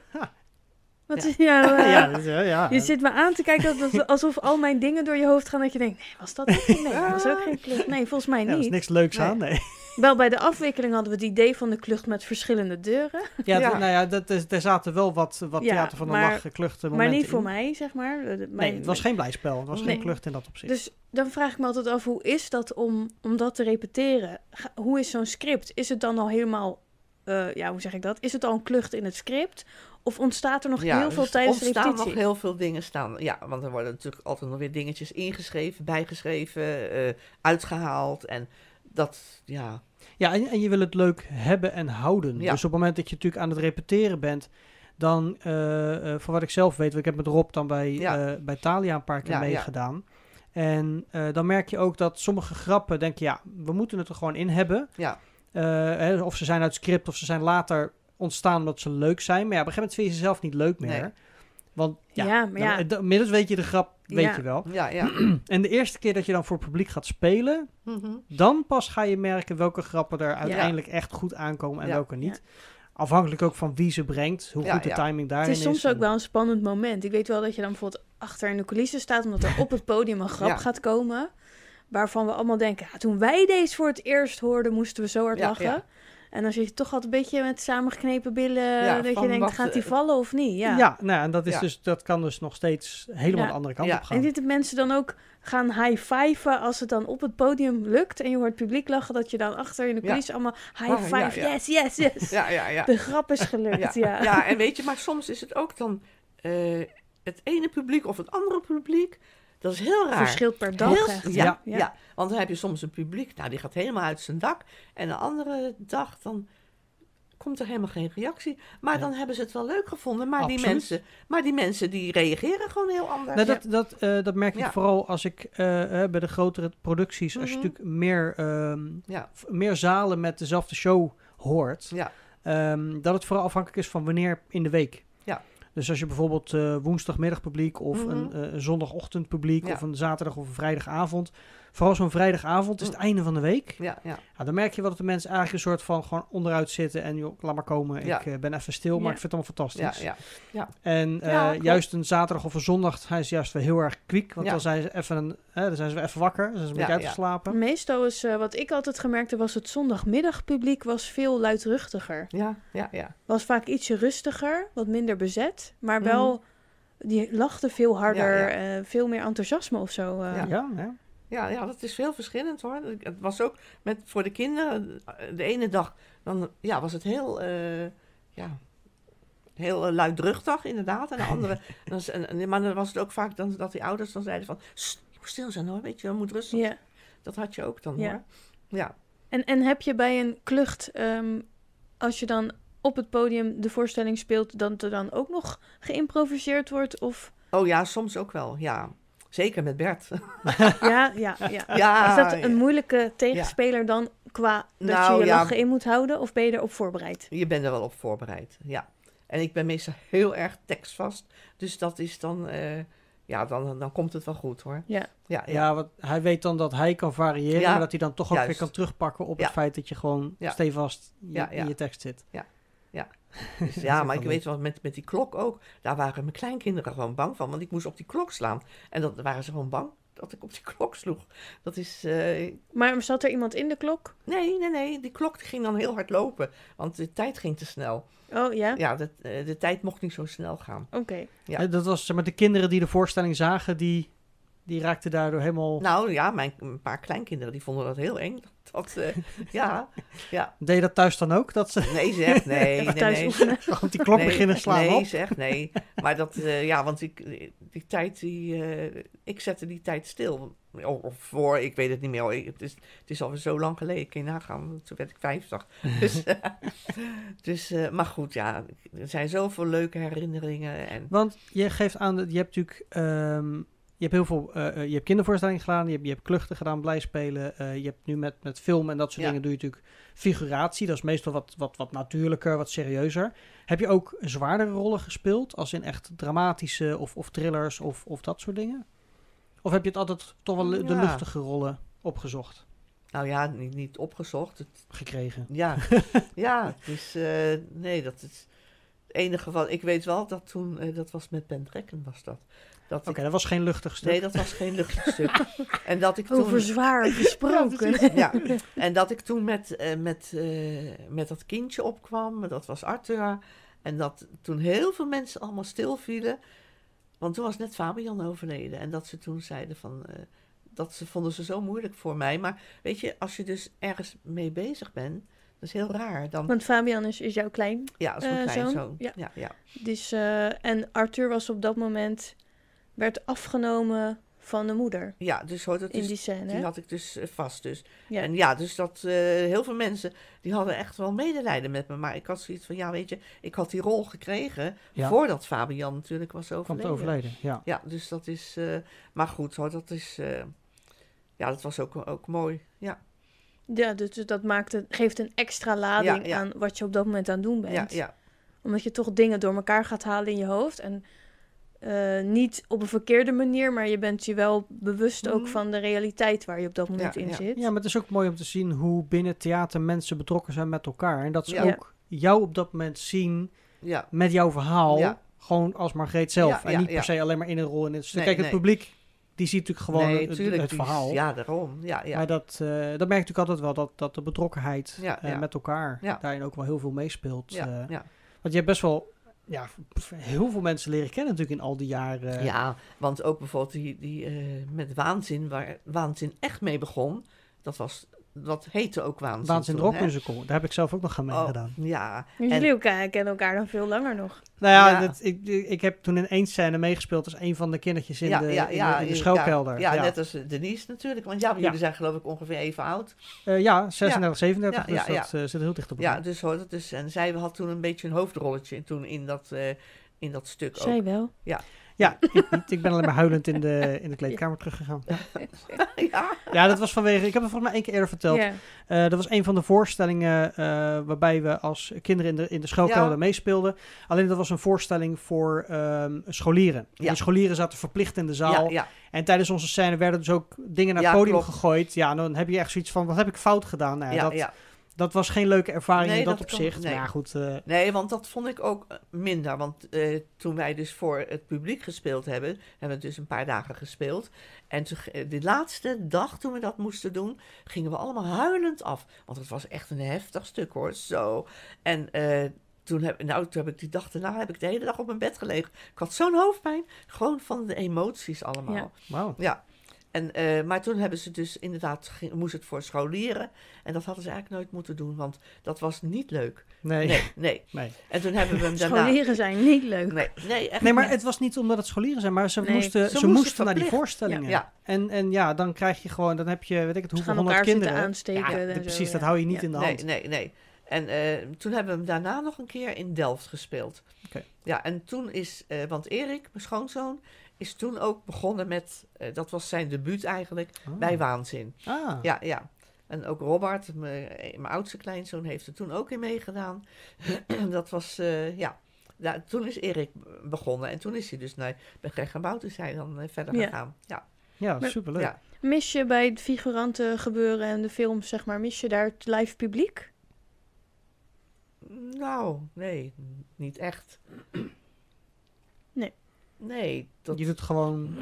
Wat Ja. is nou... eh, ja. Je zit me aan te kijken alsof, alsof al mijn dingen door je hoofd gaan. Dat je denkt, nee, was dat ook niet? Nee, dat was ook geen klucht. Nee, volgens mij Ja, er is niet. niks leuks Nee. aan, nee. Wel bij de afwikkeling hadden we het idee van de klucht met verschillende deuren. Ja, nou ja, dat is, er zaten wel wat, wat Ja, theater van de maar- lach, kluchten Maar niet voor mij, zeg maar. De- Nee, mijn- het was geen blijspel. Het was Nee. geen klucht in dat opzicht. Dus dan vraag ik me altijd af, hoe is dat om, om dat te repeteren? Hoe is zo'n script? Is het dan al helemaal, eh, ja, hoe zeg ik dat? Is het al een klucht in het script? Of ontstaat er nog heel veel er tijdens de ontstaan repetitie? nog heel veel dingen staan. Ja, want er worden natuurlijk altijd nog weer dingetjes ingeschreven, bijgeschreven, eh, uitgehaald. En dat, ja, Ja, en, en je wil het leuk hebben en houden. Ja. Dus op het moment dat je natuurlijk aan het repeteren bent, dan, eh eh voor wat ik zelf weet, want ik heb met Rob dan bij, Ja. eh, bij Thalia een paar keer Ja, ja. meegedaan. En eh, dan merk je ook dat sommige grappen, denk je, ja, we moeten het er gewoon in hebben. ja, Eh, hè, of ze zijn uit script, of ze zijn later ontstaan omdat ze leuk zijn. Maar ja, op een gegeven moment vind je ze zelf niet leuk meer. Nee. Want ja, Ja, maar ja. dan- dan- inmiddels weet je de grap, weet Ja. je wel. ja, ja. En de eerste keer dat je dan voor het publiek gaat spelen, Mhm. dan pas ga je merken welke grappen er uiteindelijk echt goed aankomen en Ja. welke niet. Afhankelijk ook van wie ze brengt, hoe Ja, goed de ja. timing daarin Het is. is soms ook wel een spannend moment. Ik weet wel dat je dan bijvoorbeeld achter in de coulissen staat, omdat er op het podium een grap Ja. gaat komen. Waarvan we allemaal denken, ja, toen wij deze voor het eerst hoorden, moesten we zo hard Ja, lachen. En dan zit je toch altijd een beetje met samengeknepen billen. Ja, dat je denkt, wat, gaat die eh, vallen of niet? Ja. Ja, nou, ja, en dat, is Ja. dus, dat kan dus nog steeds helemaal Ja. de andere kant Ja. op gaan. En dit de mensen dan ook gaan high-fiven als het dan op het podium lukt. En je hoort het publiek lachen, dat je dan achter in de Ja. coulissen allemaal high-five, ja. yes, yes, yes. Ja, ja, ja. De grap is gelukt, ja. ja, en weet je, maar soms is het ook dan eh, het ene publiek of het andere publiek. Dat is heel raar. Verschilt per dag Heel- echt. Ja, Ja. ja. want dan heb je soms een publiek, nou die gaat helemaal uit zijn dak. En een andere dag dan komt er helemaal geen reactie. Maar Ja. dan hebben ze het wel leuk gevonden. Maar die, Absoluut. mensen, maar die mensen die reageren gewoon heel anders. Nou, dat, dat, eh, dat merk ik Ja. vooral als ik eh, eh, bij de grotere producties, als je Mhm. natuurlijk meer, ehm, Ja. meer zalen met dezelfde show hoort, Ja, ehm, dat het vooral afhankelijk is van wanneer in de week. Dus als je bijvoorbeeld eh woensdagmiddag publiek of Mhm. een, eh, een zondagochtend publiek Ja. of een zaterdag of een vrijdagavond, vooral zo'n vrijdagavond is het Mm. einde van de week. ja, ja. Ja, dan merk je wel dat de mensen eigenlijk een soort van gewoon onderuit zitten en joh, laat maar komen, Ja. ik eh, ben even stil, maar Ja. ik vind het allemaal ja, fantastisch. ja. En eh, Ja, juist een zaterdag of een zondag, hij is juist weer heel erg kwiek. Want Ja. dan zijn ze even, een, hè, dan zijn ze weer even wakker. Dan zijn ze een Ja, beetje ja. uitgeslapen. Meestal is, eh, wat ik altijd gemerkt heb, was het zondagmiddagpubliek was veel luidruchtiger. Ja, ja, ja. Was vaak ietsje rustiger, wat minder bezet. Maar Mhm. wel, die lachten veel harder, Ja, eh, veel meer enthousiasme of zo. eh. Ja. Ja, ja. Ja, dat is veel verschillend hoor. Het was ook met, voor de kinderen, de ene dag, dan ja, was het heel, eh, ja, heel eh, luidruchtig inderdaad. En de andere, dan, en, maar dan was het ook vaak dan, dat die ouders dan zeiden van, "Sst, je moet stil zijn hoor, weet je, je moet rustig. Ja. Dat had je ook dan Ja. hoor. Ja, En, en heb je bij een klucht, ehm, als je dan op het podium de voorstelling speelt, dat er dan ook nog geïmproviseerd wordt? Of oh ja, soms ook wel, ja. Zeker met Bert. ja, ja, ja. ja, Is dat een moeilijke tegenspeler dan qua dat Nou, je je ja. lachen in moet houden? Of ben je erop voorbereid? Je bent er wel op voorbereid, ja. En ik ben meestal heel erg tekstvast. Dus dat is dan, eh, ja, dan, dan komt het wel goed hoor. Ja. Ja, ja. Ja, want hij weet dan dat hij kan variëren, Ja, maar dat hij dan toch ook juist. weer kan terugpakken op Ja. het feit dat je gewoon Ja. stevast je- Ja, ja. in je tekst zit. Dus Dat ja, maar ik weet wel, met, met die klok ook, daar waren mijn kleinkinderen gewoon bang van. Want ik moest op die klok slaan. En dan waren ze gewoon bang dat ik op die klok sloeg. Dat is, eh, Maar zat er iemand in de klok? nee, nee, nee, die klok die ging dan heel hard lopen. Want de tijd ging te snel. Oh ja? Ja, de, eh, de tijd mocht niet zo snel gaan. Oké. Ja. Eh, Dat was zeg maar de kinderen die de voorstelling zagen, die, die raakten daardoor helemaal... Nou ja, mijn een paar kleinkinderen die vonden dat heel eng. Dat, eh, ja, ja. Deed je dat thuis dan ook? Dat ze Nee zeg, nee, nee, thuis nee. gewoon die klok nee, beginnen slaan Nee, op? zeg, nee. Maar dat, eh, ja, want ik, die tijd, die, eh, ik zette die tijd stil. Of, voor, ik weet het niet meer. Ik- Het is, het is alweer zo lang geleden, kun je nagaan. Toen werd ik 50. Dus, dus maar goed, ja, er zijn zoveel leuke herinneringen. En, Want je geeft aan, dat je hebt natuurlijk, ehm, je hebt heel veel, eh, je hebt kindervoorstellingen gedaan, je hebt, je hebt kluchten gedaan, blijspelen. eh je hebt nu met, met film en dat soort Ja. dingen doe je natuurlijk figuratie. Dat is meestal wat, wat, wat natuurlijker, wat serieuzer. Heb je ook zwaardere rollen gespeeld, als in echt dramatische of, of thrillers of, of dat soort dingen? Of heb je het altijd toch wel de Ja. luchtige rollen opgezocht, nou ja, niet, niet opgezocht. Het, gekregen? ja, ja, is, eh, nee, dat is het enige wat, ik weet wel dat toen, dat was met Ben Trekken was dat. Oké, ik- dat was geen luchtig stuk. Nee, dat was geen luchtig stuk. En dat ik toen... Over zwaar Ja, gesproken. ja, en dat ik toen met, eh, met, eh, met dat kindje opkwam, dat was Arthur. En dat toen heel veel mensen allemaal stilvielen. Want toen was net Fabian overleden. En dat ze toen zeiden van... eh, dat ze vonden ze zo moeilijk voor mij. Maar weet je, als je dus ergens mee bezig bent... Dat is heel raar. Dan, Want Fabian is, is jouw klein. ja, als mijn eh, kleinzoon. zoon, ja. Ja, ja. Dus, eh, en Arthur was op dat moment, werd afgenomen van de moeder ja, dus hoort het in dus, die scène. die had ik dus eh, vast. Dus. Ja. En ja, dus dat eh, heel veel mensen die hadden echt wel medelijden met me. Maar ik had zoiets van, ja, weet je, ik had die rol gekregen Ja. voordat Fabian natuurlijk was overleden. te overlijden, ja. Ja, dus dat is, eh, maar goed hoor, dat is, eh, ja, dat was ook, ook mooi. Ja, Ja, dus dat maakt het, geeft een extra lading Ja, ja. aan wat je op dat moment aan het doen bent. ja, ja, Omdat je toch dingen door elkaar gaat halen in je hoofd. En eh, niet op een verkeerde manier, maar je bent je wel bewust ook Mhm. van de realiteit waar je op dat moment Ja, in ja. zit. Ja, maar het is ook mooi om te zien hoe binnen theater mensen betrokken zijn met elkaar. En dat ze Ja. ook jou op dat moment zien ja, met jouw verhaal. Ja. Gewoon als Margreet zelf. Ja, en ja, niet per ja. se alleen maar in een rol in het stuk. Nee, Kijk, het nee. publiek die ziet natuurlijk gewoon nee, het, tuurlijk, het die- verhaal. Ja, daarom. Ja, ja. Maar dat, eh, dat merk je natuurlijk altijd wel, dat, dat de betrokkenheid Ja, eh, ja. met elkaar Ja. daarin ook wel heel veel meespeelt. ja, eh. ja. Want je hebt best wel ja, heel veel mensen leren kennen natuurlijk in al die jaren. ja, want ook bijvoorbeeld die, die eh, met Waanzin, waar Waanzin echt mee begon, dat was, dat heette ook Waanzin. Waanzin toen, hè? Rockmusical, daar heb ik zelf ook nog aan Oh, meegedaan. ja. Dus En- jullie elkaar, kennen elkaar dan veel langer nog. Nou ja, Ja. Dat, ik, ik heb toen in één scène meegespeeld als een van de kindertjes in, ja, de, ja, in, ja, de, in de ja, schuilkelder. Ja, ja, net als eh, Denise natuurlijk. Want ja, jullie zijn geloof ik ongeveer even oud. Eh, ja 36, 37, Ja, dus ja, dat eh, zit heel dicht op Ja, elkaar. dus hoor, dat is, en zij had toen een beetje een hoofdrolletje toen in dat, eh, in dat stuk ook. Zij wel. Ja, ik, niet. ik ben alleen maar huilend in de, in de kleedkamer teruggegaan. Ja. ja, ja, dat was vanwege, ik heb het volgens mij één keer eerder verteld. Ja. Eh, dat was een van de voorstellingen eh, waarbij we als kinderen in de, in de Ja. meespeelden. Alleen dat was een voorstelling voor ehm, scholieren. En Ja. die scholieren zaten verplicht in de zaal. ja, ja, En tijdens onze scène werden dus ook dingen naar Ja, het podium klopt. gegooid. Ja, dan heb je echt zoiets van, wat heb ik fout gedaan? Nou, ja, ja, dat, ja. Dat was geen leuke ervaring Nee, in dat, dat kan- opzicht. nee. Maar ja, goed. eh, Nee, want dat vond ik ook eh, minder. Want eh, toen wij dus voor het publiek gespeeld hebben, hebben we dus een paar dagen gespeeld. En toen, de laatste dag toen we dat moesten doen, gingen we allemaal huilend af. Want het was echt een heftig stuk hoor, zo. En eh, toen heb, nou, toen heb ik die dag daarna heb ik de hele dag op mijn bed gelegen. Ik had zo'n hoofdpijn, gewoon van de emoties allemaal. Ja. wauw. Ja. En, eh, maar toen hebben ze dus inderdaad, ging- moest het voor scholieren. En dat hadden ze eigenlijk nooit moeten doen, want dat was niet leuk. Nee. Nee, nee. nee. En toen hebben we hem daarna... Scholieren zijn niet leuk. Nee, nee, echt Nee, maar niet. het was niet omdat het scholieren zijn, maar ze Nee. moesten, Ze ze moesten moesten naar die voorstellingen. Ja. En, en ja, dan krijg je gewoon, dan heb je, weet ik het, hoeveel honderd kinderen. aansteken. ja, en zo, precies, dat hou je niet Ja. in de Nee, hand. nee, nee. En eh, toen hebben we hem daarna nog een keer in Delft gespeeld. Oké. Ja, en toen is, eh, want Erik, mijn schoonzoon, is toen ook begonnen met, eh, dat was zijn debuut eigenlijk, Oh. bij Waanzin. Ah, Ja, ja. En ook Robert, mijn eh, mijn oudste kleinzoon, heeft er toen ook in meegedaan. dat was, eh, ja. ja. Toen is Erik begonnen en toen is hij dus naar bij Greg en Bout is hij dan verder Ja. gegaan. Ja, ja superleuk. ja. Mis je bij het figuranten gebeuren en de films, zeg maar, mis je daar het live publiek? Nou, nee, niet echt. Nee. Dat... Je doet gewoon...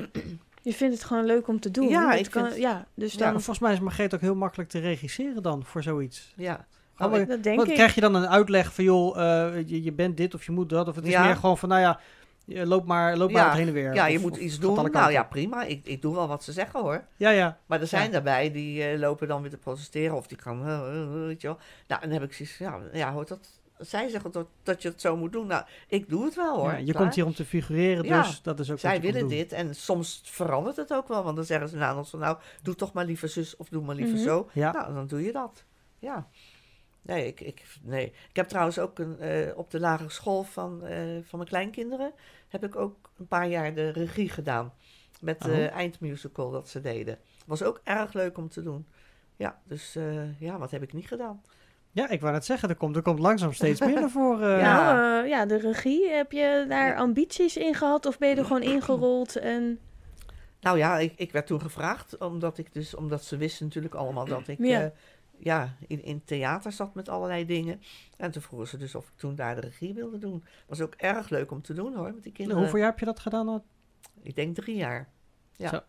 Je vindt het gewoon leuk om te doen. Ja, Het ik kan, vind- ja dus Ja, dan, volgens mij is Margreet ook heel makkelijk te regisseren dan, voor zoiets. Ja. Oh, Oh, dat denk Wat, ik. krijg je dan een uitleg van, joh, eh, je, je bent dit of je moet dat? Of het is Ja. meer gewoon van, nou ja, je loop maar, loop maar Ja. het heen en weer. ja, je Of- moet of iets doen. Nou kanten ja, prima. Ik, ik doe wel wat ze zeggen hoor. Ja, ja. Maar er zijn Ja. daarbij die eh, lopen dan weer te protesteren of die gaan, eh, eh, eh, weet je wel. Nou, dan heb ik zoiets, ja, ja hoort dat. Zij zeggen dat, dat je het zo moet doen. Nou, ik doe het wel hoor. Ja, je klaar. komt hier om te figureren, Ja. dus dat is ook wat Zij willen doen. dit en soms verandert het ook wel. Want dan zeggen ze na ons van nou, doe toch maar liever zus of doe maar liever Mhm. zo. Ja. Nou, dan doe je dat. Ja. Nee, ik, ik, nee. ik heb trouwens ook een, eh, op de lagere school van, eh, van mijn kleinkinderen... heb ik ook een paar jaar de regie gedaan. Met de Oh. eindmusical dat ze deden. Was ook erg leuk om te doen. Ja, dus eh, ja, wat heb ik niet gedaan? Ja, ik wou net zeggen, er komt, er komt langzaam steeds meer naar voren. Ja. Nou, eh, ja, de regie. Heb je daar Ja. ambities in gehad of ben je er gewoon ingerold? En Nou ja, ik, ik werd toen gevraagd, omdat, ik dus, omdat ze wisten natuurlijk allemaal dat ik Ja. ja. ja, in, in theater zat met allerlei dingen. En toen vroegen ze dus of ik toen daar de regie wilde doen. Was ook erg leuk om te doen hoor, met die kinderen. Hoeveel jaar heb je dat gedaan? dan? Ik denk drie jaar. Ja, Zo.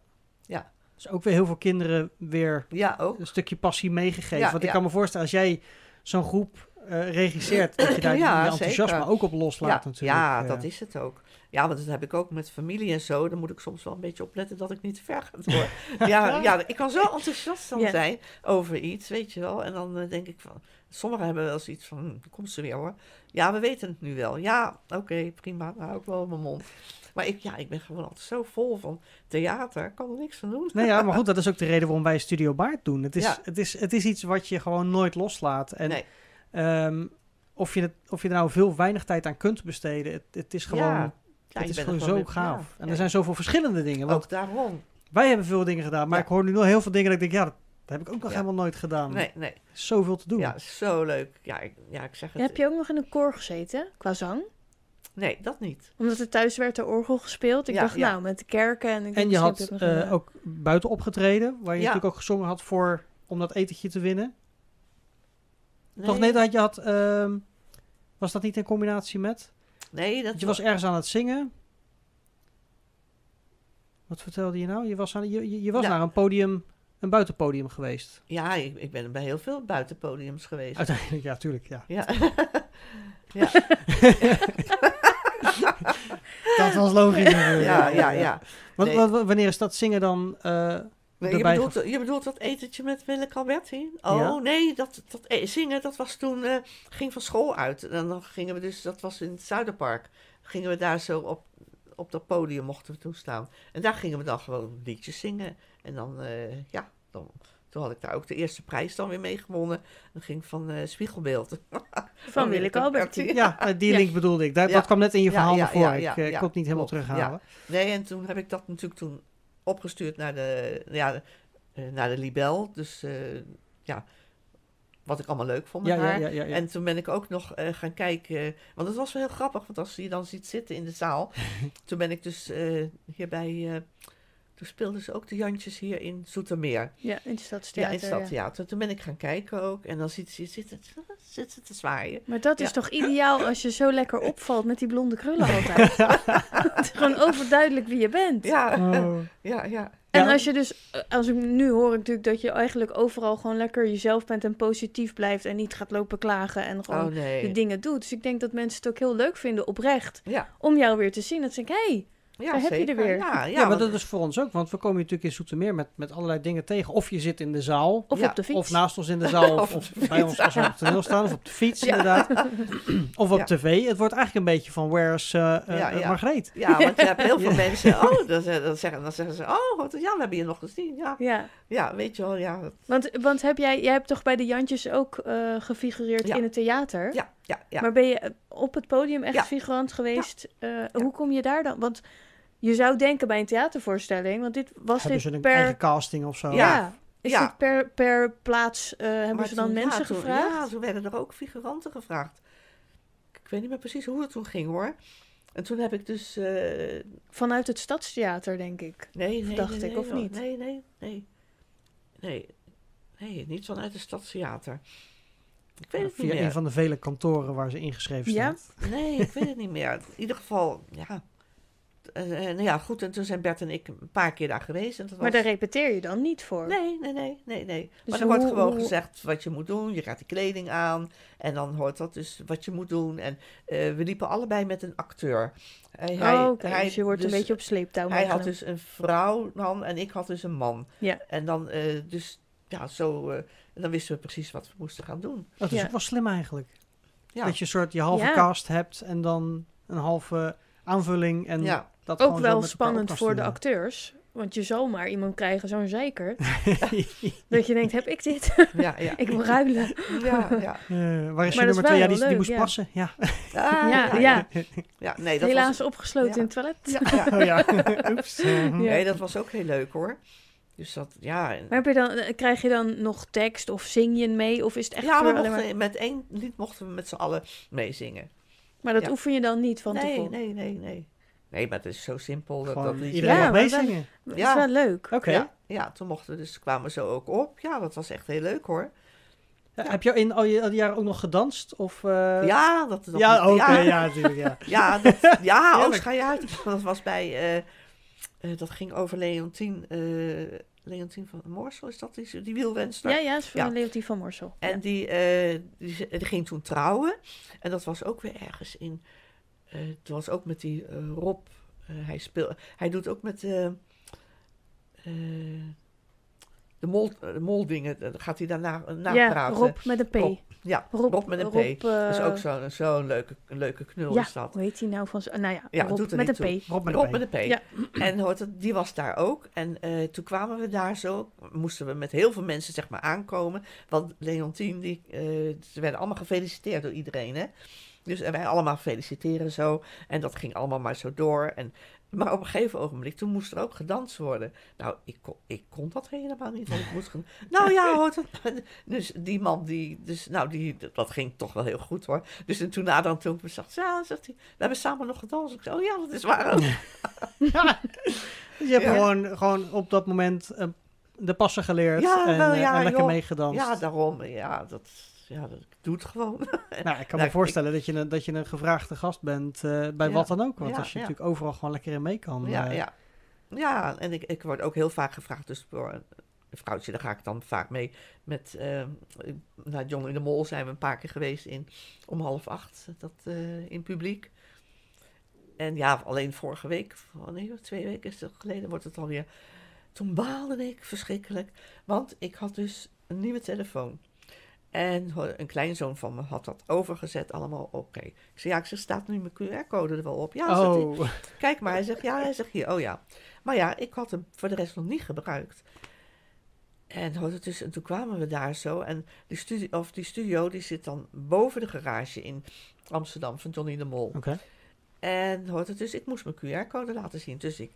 ja. Dus ook weer heel veel kinderen weer ja ook. een stukje passie meegegeven. Ja, Want ik ja. kan me voorstellen, als jij zo'n groep eh, regisseert, dat je daar Ja, die enthousiasme zeker. ook op loslaat Ja, natuurlijk. ja eh. dat is het ook. Ja, want dat heb ik ook met familie en zo. Dan moet ik soms wel een beetje opletten dat ik niet te ver ga door. ja, ja, ik kan zo enthousiast dan zijn over iets, weet je wel. En dan eh, denk ik van... Sommigen hebben wel zoiets van, hm, komt ze weer hoor. Ja, we weten het nu wel. Ja, oké, prima. Dan hou ik wel mijn mond. Maar ik, ja, ik ben gewoon altijd zo vol van theater. Ik kan er niks van doen. Nee, ja, maar goed, dat is ook de reden waarom wij Studio Baard doen. Het is, Ja. het is, het is iets wat je gewoon nooit loslaat. En nee. Ehm, of, je het, of je er nou veel of weinig tijd aan kunt besteden, het, het is gewoon, Ja. Ja, het is gewoon zo gaaf. ja, en ja. er zijn zoveel verschillende dingen. Want Ook daarom. wij hebben veel dingen gedaan, maar Ja. ik hoor nu nog heel veel dingen dat ik denk, ja, dat, dat heb ik ook nog Ja. helemaal nooit gedaan. Nee, nee. Zoveel te doen. Ja, zo leuk. Ja, ik, ja, ik zeg het. heb je ook nog in een koor gezeten qua zang? Nee, dat niet. Omdat er thuis werd de orgel gespeeld. Ik Ja, dacht, ja. nou, met de kerken. En, ik En je had nog eh, ook buiten opgetreden, waar je Ja. natuurlijk ook gezongen had voor, om dat etentje te winnen. Nee, Toch nee, dat je had, ehm, was dat niet in combinatie met? nee dat je was ergens aan het zingen. Wat vertelde je nou? Je was, aan, je, je- je was Ja. naar een podium, een buitenpodium geweest. Ja, ik, ik ben bij heel veel buitenpodiums geweest. Uiteindelijk, ja, tuurlijk. Ja. Ja. ja, Dat was logisch. ja, ja, ja. Want, Nee. wanneer is dat zingen dan? eh, je, bedoelt, je bedoelt dat etentje met Willeke Alberti? Oh, Ja. nee, dat, dat eh, zingen, dat was toen, eh, ging van school uit. En dan gingen we dus, dat was in het Zuiderpark, gingen we daar zo op, op dat podium mochten we toen staan. En daar gingen we dan gewoon liedjes zingen. En dan, eh, ja, dan, toen had ik daar ook de eerste prijs dan weer mee gewonnen. Dat ging van eh, Spiegelbeeld. Van Willeke Alberti. ja, die Ja. link bedoelde ik. Dat, Ja. dat kwam net in je verhaal ja, ik kon het niet helemaal klopt, terughalen. Nee, en toen heb ik dat natuurlijk toen opgestuurd naar de, ja, eh, naar de Libel. Dus eh, ja, wat ik allemaal leuk vond met Ja, haar. ja, ja, ja. En toen ben ik ook nog eh, gaan kijken, want het was wel heel grappig, want als je dan ziet zitten in de zaal, toen ben ik dus hierbij, toen speelden ze ook de Jantjes hier in Zoetermeer. Ja, in het Ja, in Stadstheater. het ja. Stadtheater. Toen ben ik gaan kijken ook en dan ziet ze zitten, zitten te zwaaien. Maar dat is Ja. toch ideaal als je zo lekker opvalt met die blonde krullen altijd. het is gewoon overduidelijk wie je bent. Ja, Oh. ja, ja. En Ja. als je dus, eh, als ik nu hoor ik natuurlijk dat je eigenlijk overal gewoon lekker jezelf bent en positief blijft en niet gaat lopen klagen en gewoon Oh nee. de dingen doet. Dus ik denk dat mensen het ook heel leuk vinden, oprecht, Ja, om jou weer te zien. Dat ze denken, hé, hey, ja Daar heb je er weer. Ja, ja, Ja, maar want- dat is voor ons ook, want we komen natuurlijk in Zoetermeer met, met allerlei dingen tegen. Of je zit in de zaal, of Ja, op de fiets. of naast ons in de zaal, of, de bij ons als we op het toneel staan, of op de fiets Ja. inderdaad. Of op Ja. tv. Het wordt eigenlijk een beetje van Where's eh eh, Ja, ja. Margreet? Ja, want je hebt heel veel mensen. Oh, dan, ze- dan, zeggen, dan zeggen ze: Oh, wat- ja, we hebben je nog gezien. Ja, Ja, ja weet je wel. Ja, want, want heb jij, jij hebt toch bij de Jantjes ook eh, gefigureerd Ja. in het theater? ja, ja. ja. Maar ben je eh, op het podium echt Ja. figurant geweest? Eh, Hoe kom je daar dan? Want je zou denken bij een theatervoorstelling, want dit was Hebben dit ze een per... eigen casting of zo? Ja. Is Ja. dit per, per plaats, eh, hebben Maar ze dan toen- ja, mensen toen- gevraagd? Ja, toen werden er ook figuranten gevraagd. Ik weet niet meer precies hoe het toen ging hoor. En toen heb ik dus. eh, Vanuit het Stadstheater, denk ik. nee, nee, dacht nee, ik, nee, of hoor. niet? Nee, nee, nee. Nee, nee niet vanuit het Stadstheater. Ik weet het Via niet meer. een van de vele kantoren waar ze ingeschreven Ja? staat. Nee, ik weet het niet meer. In ieder geval, ja. Eh, eh, nou ja, goed. En toen zijn Bert en ik een paar keer daar geweest. En dat Maar was... daar repeteer je dan niet voor? Nee, nee, nee, nee, nee. Dus maar er wordt gewoon hoe- gezegd wat je moet doen. Je gaat die kleding aan. En dan hoort dat dus wat je moet doen. En eh, we liepen allebei met een acteur. Hij, hij- oh, oké. hij dus je wordt dus- een beetje op sleeptouw Hij had dus een vrouw dan en ik had dus een man. Ja. En dan eh, dus, ja, zo... eh, en dan wisten we precies wat we moesten gaan doen. Dat is Ja. ook wel slim eigenlijk. Ja, Dat je een soort je halve Ja. cast hebt en dan een halve aanvulling. En ja. Dat Ook wel spannend voor de acteurs. Want je zal maar iemand krijgen, zo'n zeiker. dat je denkt, heb ik dit? ja, ja. ik wil ruilen. ja, ja. Waar is Maar je nummer twee? Ja, die, die moest ja. plassen. Ja. Ah, Ja, ja. Ja, nee, dat Helaas was... opgesloten ja. in het toilet. Ja, ja. Oh ja. Oeps. Mhm. Ja. Nee, dat was ook heel leuk hoor. Dus dat, ja. en- Maar heb je dan, eh, krijg je dan nog tekst of zing je mee? Of is het echt ja, we mochten, maar... met één lied mochten we met z'n allen meezingen. Maar dat ja. oefen je dan niet van nee, tevoren? nee, nee, nee. Nee, maar het is zo simpel. Dat, dat liedje- iedereen Ja, mag meezingen. Dat Ja. is wel leuk. Oké. Ja, ja, toen mochten we dus, kwamen we zo ook op. Ja, dat was echt heel leuk hoor. Ja, Heb je in al je, al die jaren ook nog gedanst? Of, eh, ja, dat, dat ja, oké, ja, ja, natuurlijk. Ja. ja, dat, ja oh, ga je uit. Dat was bij, eh, eh, dat ging over Leontien, eh Leontien van Moorsel, is dat die, die wielrenster? Ja, ja, is van Ja. Leontien van Morsel. En Ja. die, eh, die, die ging toen trouwen. En dat was ook weer ergens in. Eh het was ook met die eh, Rob. eh, hij, speel, hij doet ook met. eh, eh, de, mol, de moldingen. Dan gaat hij daarna ja, napraten. Rob met een P. Rob, Ja, Rob, Rob, met een Rob, P. dat is ook zo'n zo'n leuke, een leuke knul Ja, is dat. hoe heet hij nou van... zo- Nou ja, Ja, Rob doet met een P. Rob met Rob een met P. een P. Ja. En hoort het, die was daar ook. En eh, toen kwamen we daar zo. Moesten we met heel veel mensen zeg maar aankomen. Want Leontien, die, eh, ze werden allemaal gefeliciteerd door iedereen. Hè? Dus en wij allemaal feliciteren zo. En dat ging allemaal maar zo door. En, maar op een gegeven ogenblik, toen moest er ook gedanst worden. Nou, ik kon, ik kon dat helemaal niet. Want ik moest nou ja, hoort het. Dus die man, die, dus, nou, die, dat ging toch wel heel goed hoor. Dus en toen nadan toen ik me zag, ja, zegt hij, we hebben samen nog gedanst. Ik zei, oh ja, dat is waar ook. Ja. Dus je hebt Ja. gewoon, gewoon op dat moment eh, de passen geleerd Ja, en, wel, eh, ja, en lekker joh. meegedanst. Ja, daarom. Ja, dat, ja, dat, ik doe het gewoon. nou, ik kan Nou, me voorstellen dat, je een, dat je een gevraagde gast bent eh, bij Ja. wat dan ook. Want Ja, als je natuurlijk overal gewoon lekker in mee kan. ja, eh, ja. Ja, en ik, ik word ook heel vaak gevraagd, dus door een vrouwtje, daar ga ik dan vaak mee. Met, uh, naar John in de Mol zijn we een paar keer geweest in, om half acht, dat in publiek. En ja, alleen vorige week, nee, twee weken is het geleden, wordt het alweer. Toen baalde ik verschrikkelijk, want ik had dus een nieuwe telefoon. En een kleinzoon van me had dat overgezet, allemaal oké. Ik zei, ja, ik zeg, staat nu mijn QR-code er wel op? Ja, oh. hij, kijk maar. Hij zegt, ja, hij zegt hier, oh ja. Maar ja, ik had hem voor de rest nog niet gebruikt. En, dus, en toen kwamen we daar zo. En die, studio, of die studio die zit dan boven de garage in Amsterdam van Johnny de Mol. Oké. En hoort het dus, ik moest mijn QR-code laten zien. Dus ik.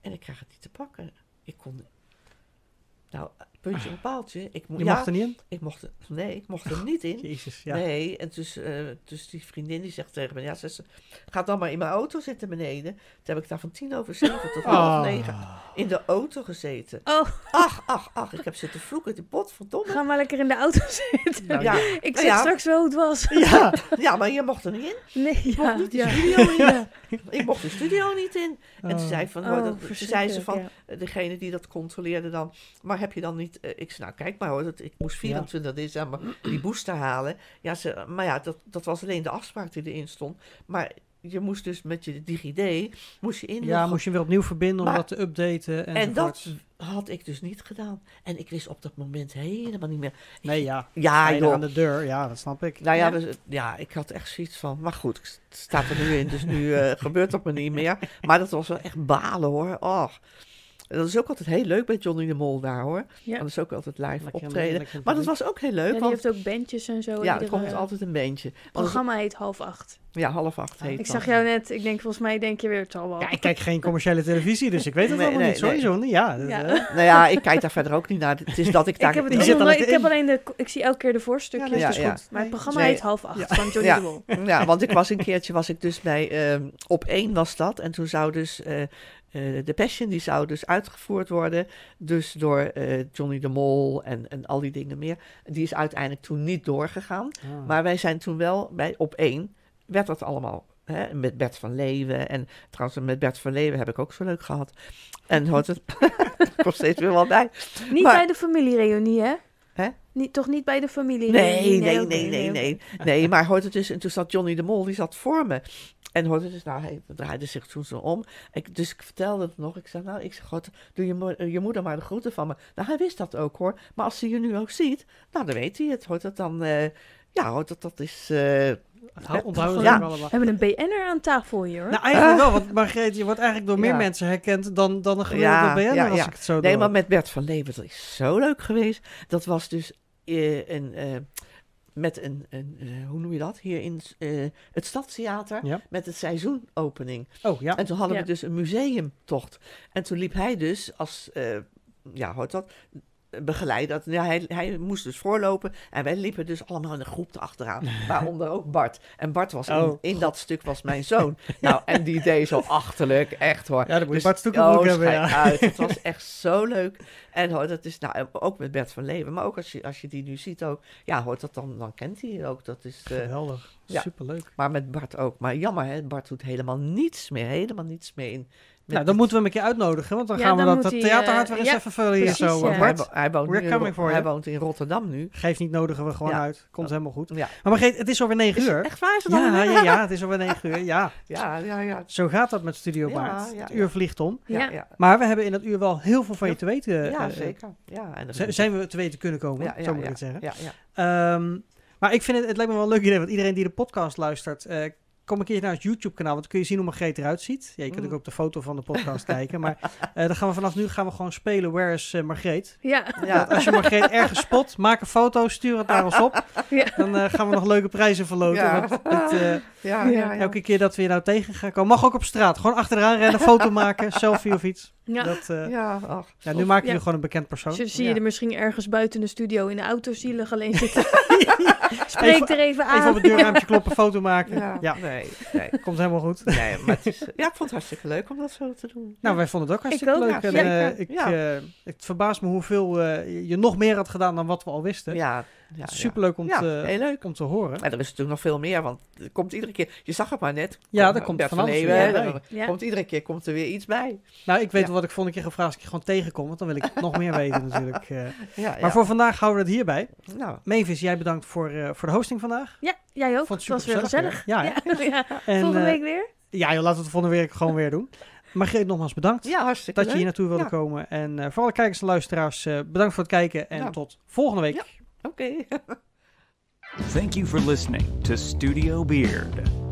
En ik krijg het niet te pakken. Ik kon. Nou, puntje een paaltje. Ik je mocht er niet in? Ik mocht er, nee, ik mocht er niet in. Jezus, ja. Nee, en dus, uh, dus die vriendin die zegt tegen me, ja, ze ga dan maar in mijn auto zitten beneden. Toen heb ik daar van tien over zeven tot half Oh. negen in de auto gezeten. Oh, Ach, ach, ach, ik heb zitten vloeken, de pot, verdomme. ga maar lekker in de auto zitten. Nou, Ja, Ik nou zeg ja, straks wel hoe het was. Ja. ja, maar je mocht er niet in. Nee, Ik ja. mocht niet de ja. studio in. Ja. Ik mocht de studio niet in. En toen Oh. zei, van, Oh, dat, zei ze van, eh, degene die dat controleerde dan, maar heb je dan niet, eh, ik zei, nou kijk maar hoor, dat, ik moest 24 december die booster halen. Ja, ze, maar ja, dat, dat was alleen de afspraak die erin stond. Maar je moest dus met je DigiD, moest je inloggen. Ja, moest je weer opnieuw verbinden om dat te updaten. en dat enzovoorts. had ik dus niet gedaan. En ik wist op dat moment helemaal niet meer. Nee, ja. Ja, joh. aan de deur, ja, dat snap ik. Nou ja, Ja. ja, ik had echt zoiets van, maar goed, het staat er nu in, dus nu eh, gebeurt dat me niet meer. Maar dat was wel echt balen hoor. Dat is ook altijd heel leuk bij Johnny de Mol daar hoor. Ja. Dat is ook altijd live Lekker- optreden. lekker Maar dat was ook heel Ja, leuk, die want heeft ook bandjes en zo. ja, er komt altijd een beentje. Het programma heet half acht. ja, half acht heet Ik zag jou net, ik denk volgens mij denk je weer, het zal wel. Ja, ik kijk geen commerciële televisie, dus ik weet het Nee, allemaal nee, niet. Sowieso niet. Ja, dat, Ja. eh, Nou ja, ik kijk daar verder ook niet naar. Het is dat ik daar... ik heb het Die zit ik heb alleen de, ik zie elke keer de voorstukjes. Ja, Ja, dat is ja. goed. Maar het programma Nee. heet half acht van Johnny de Mol. Ja, want ik was een keertje was ik dus bij ehm, op één was dat en toen zou dus eh, eh, de Passion die zou dus uitgevoerd worden, dus door eh, Johnny de Mol en, en al die dingen meer. Die is uiteindelijk toen niet doorgegaan, Ah. maar wij zijn toen wel bij op één werd dat allemaal. Hè, met Bert van Leeuwen. En trouwens, met Bert van Leeuwen heb ik ook zo leuk gehad. En hoort het. kom steeds weer wel bij. Niet Maar- bij de familiereunie, hè? Hè? Niet, toch niet bij de familie? Nee, nee, nee, nee, oké. nee. Nee, maar hoort het dus, en toen zat Johnny de Mol, die zat voor me. En hoort het dus, nou, hij draaide zich toen zo om. Ik, dus ik vertelde het nog. Ik zei, nou, ik zeg, God, doe je, mo- je moeder maar de groeten van me. Nou, hij wist dat ook hoor. Maar als hij je nu ook ziet, nou, dan weet hij het. Hoort het dan, eh, ja, hoort het, dat is, eh, Hou- Onthouden ze Ja. We hebben een BN'er aan tafel hier, hoor. Nou, eigenlijk wel, want Margreet, je wordt eigenlijk door meer Ja. mensen herkend dan, dan een gemiddelde Ja, BN'er, ja, als ja. ik het zo Nee, doe. maar met Bert van Leeuwen, dat is zo leuk geweest. Dat was dus eh, een, eh, met een, een eh, hoe noem je dat? Hier in eh, het Stadstheater, Ja. met het seizoenopening. Oh, ja. En toen hadden Ja. we dus een museumtocht. En toen liep hij dus als, eh, ja, hoort dat, begeleider. Ja, hij, hij moest dus voorlopen en wij liepen dus allemaal in een groep erachteraan. Waaronder ook Bart. En Bart was in, Oh. in dat stuk was mijn zoon. nou, en die deed zo achterlijk, echt hoor. Ja, dan moet Dus- Bart Stoekenbroek oh, hebben, schijt ja. uit. Het was echt zo leuk. En hoor, dat is nou, ook met Bert van Leeuwen. Maar ook als je, als je die nu ziet ook. Ja, hoort dat dan, dan kent hij ook. Dat is, eh, Geweldig. Ja. Superleuk. maar met Bart ook. Maar jammer, hè, Bart doet helemaal niets meer. Helemaal niets meer in. Nou, dan het- moeten we hem een keer uitnodigen, want dan Ja, gaan we dan dat, dat theaterhart eh, weer eens ja, even vullen hier zo. ja. hij, Bart, wo- hij, woont in Ro- hij woont in Rotterdam nu. geeft niet, nodigen we gewoon Ja. uit. Komt helemaal goed. Ja. Maar Margreet, het is alweer 9 Is het uur. echt waar? Is het Ja, ja, ja, het is alweer 9 uur. Ja, ja, ja, ja. zo gaat dat met Studio Baard. ja, het uur vliegt om. Ja. Maar we hebben in dat uur wel heel veel van je te weten. Ja, eh, zeker. Ja, en zijn we te weten kunnen komen, Ja, ja, zo moet ik het zeggen. Ja, ja. Maar ik vind het, het lijkt me wel een leuk idee, want iedereen die de podcast luistert, eh, kom een keer naar het YouTube-kanaal, want dan kun je zien hoe Margreet eruit ziet. Ja, je kunt Mm. ook op de foto van de podcast kijken, maar eh, dan gaan we vanaf nu gaan we gewoon spelen Where is eh, Margreet. Ja, Ja. Als je Margreet ergens spot, maak een foto, stuur het naar ons op. Ja. Dan eh, gaan we nog leuke prijzen verloten. Ja. Want het, eh, Ja, ja, ja. elke keer dat we je nou tegen gaan komen, mag ook op straat. Gewoon achteraan rennen, foto maken, selfie of iets. ja. Dat, eh, ja. Ja, ach. nu maak je Ja. je gewoon een bekend persoon. Zie je Ja. er misschien ergens buiten de studio in de auto zielig alleen zitten. Spreek Even- er even aan. Even op het deurruimtje kloppen, foto maken. Ja, Ja, nee, nee. komt helemaal goed. Nee, maar het is, ja, ik vond het hartstikke leuk om dat zo te doen. Nou, wij vonden het ook hartstikke leuk. En, eh, zeker. ik, Ja. eh, het verbaast me hoeveel eh, je nog meer had gedaan dan wat we al wisten. Ja, ja, Superleuk om, ja. te, Ja, heel leuk. om te horen. Er is natuurlijk nog veel meer, want er komt iedere keer... Je zag het maar net. Ja, er komt Bert van van alles weer Ja. komt iedere keer komt er weer iets bij. Nou, ik weet Ja. wat ik volgende keer ga vragen als ik je gewoon tegenkom, want dan wil ik nog meer weten natuurlijk. eh. Ja, Maar voor vandaag houden we het hierbij. Nou, Mavis, jij bedankt voor, eh, voor de hosting vandaag. Ja, jij ook. Vond Het het was weer gezellig. weer. Ja, ja. En, Volgende eh, week weer. Ja, joh, laten we het volgende week gewoon weer doen. Margreet, nogmaals bedankt ja, hartstikke dat je hier naartoe wilde Ja. komen. En eh, voor alle kijkers en luisteraars, eh, bedankt voor het kijken en Ja. tot volgende week. Oké. Thank you for listening to Studio Beard.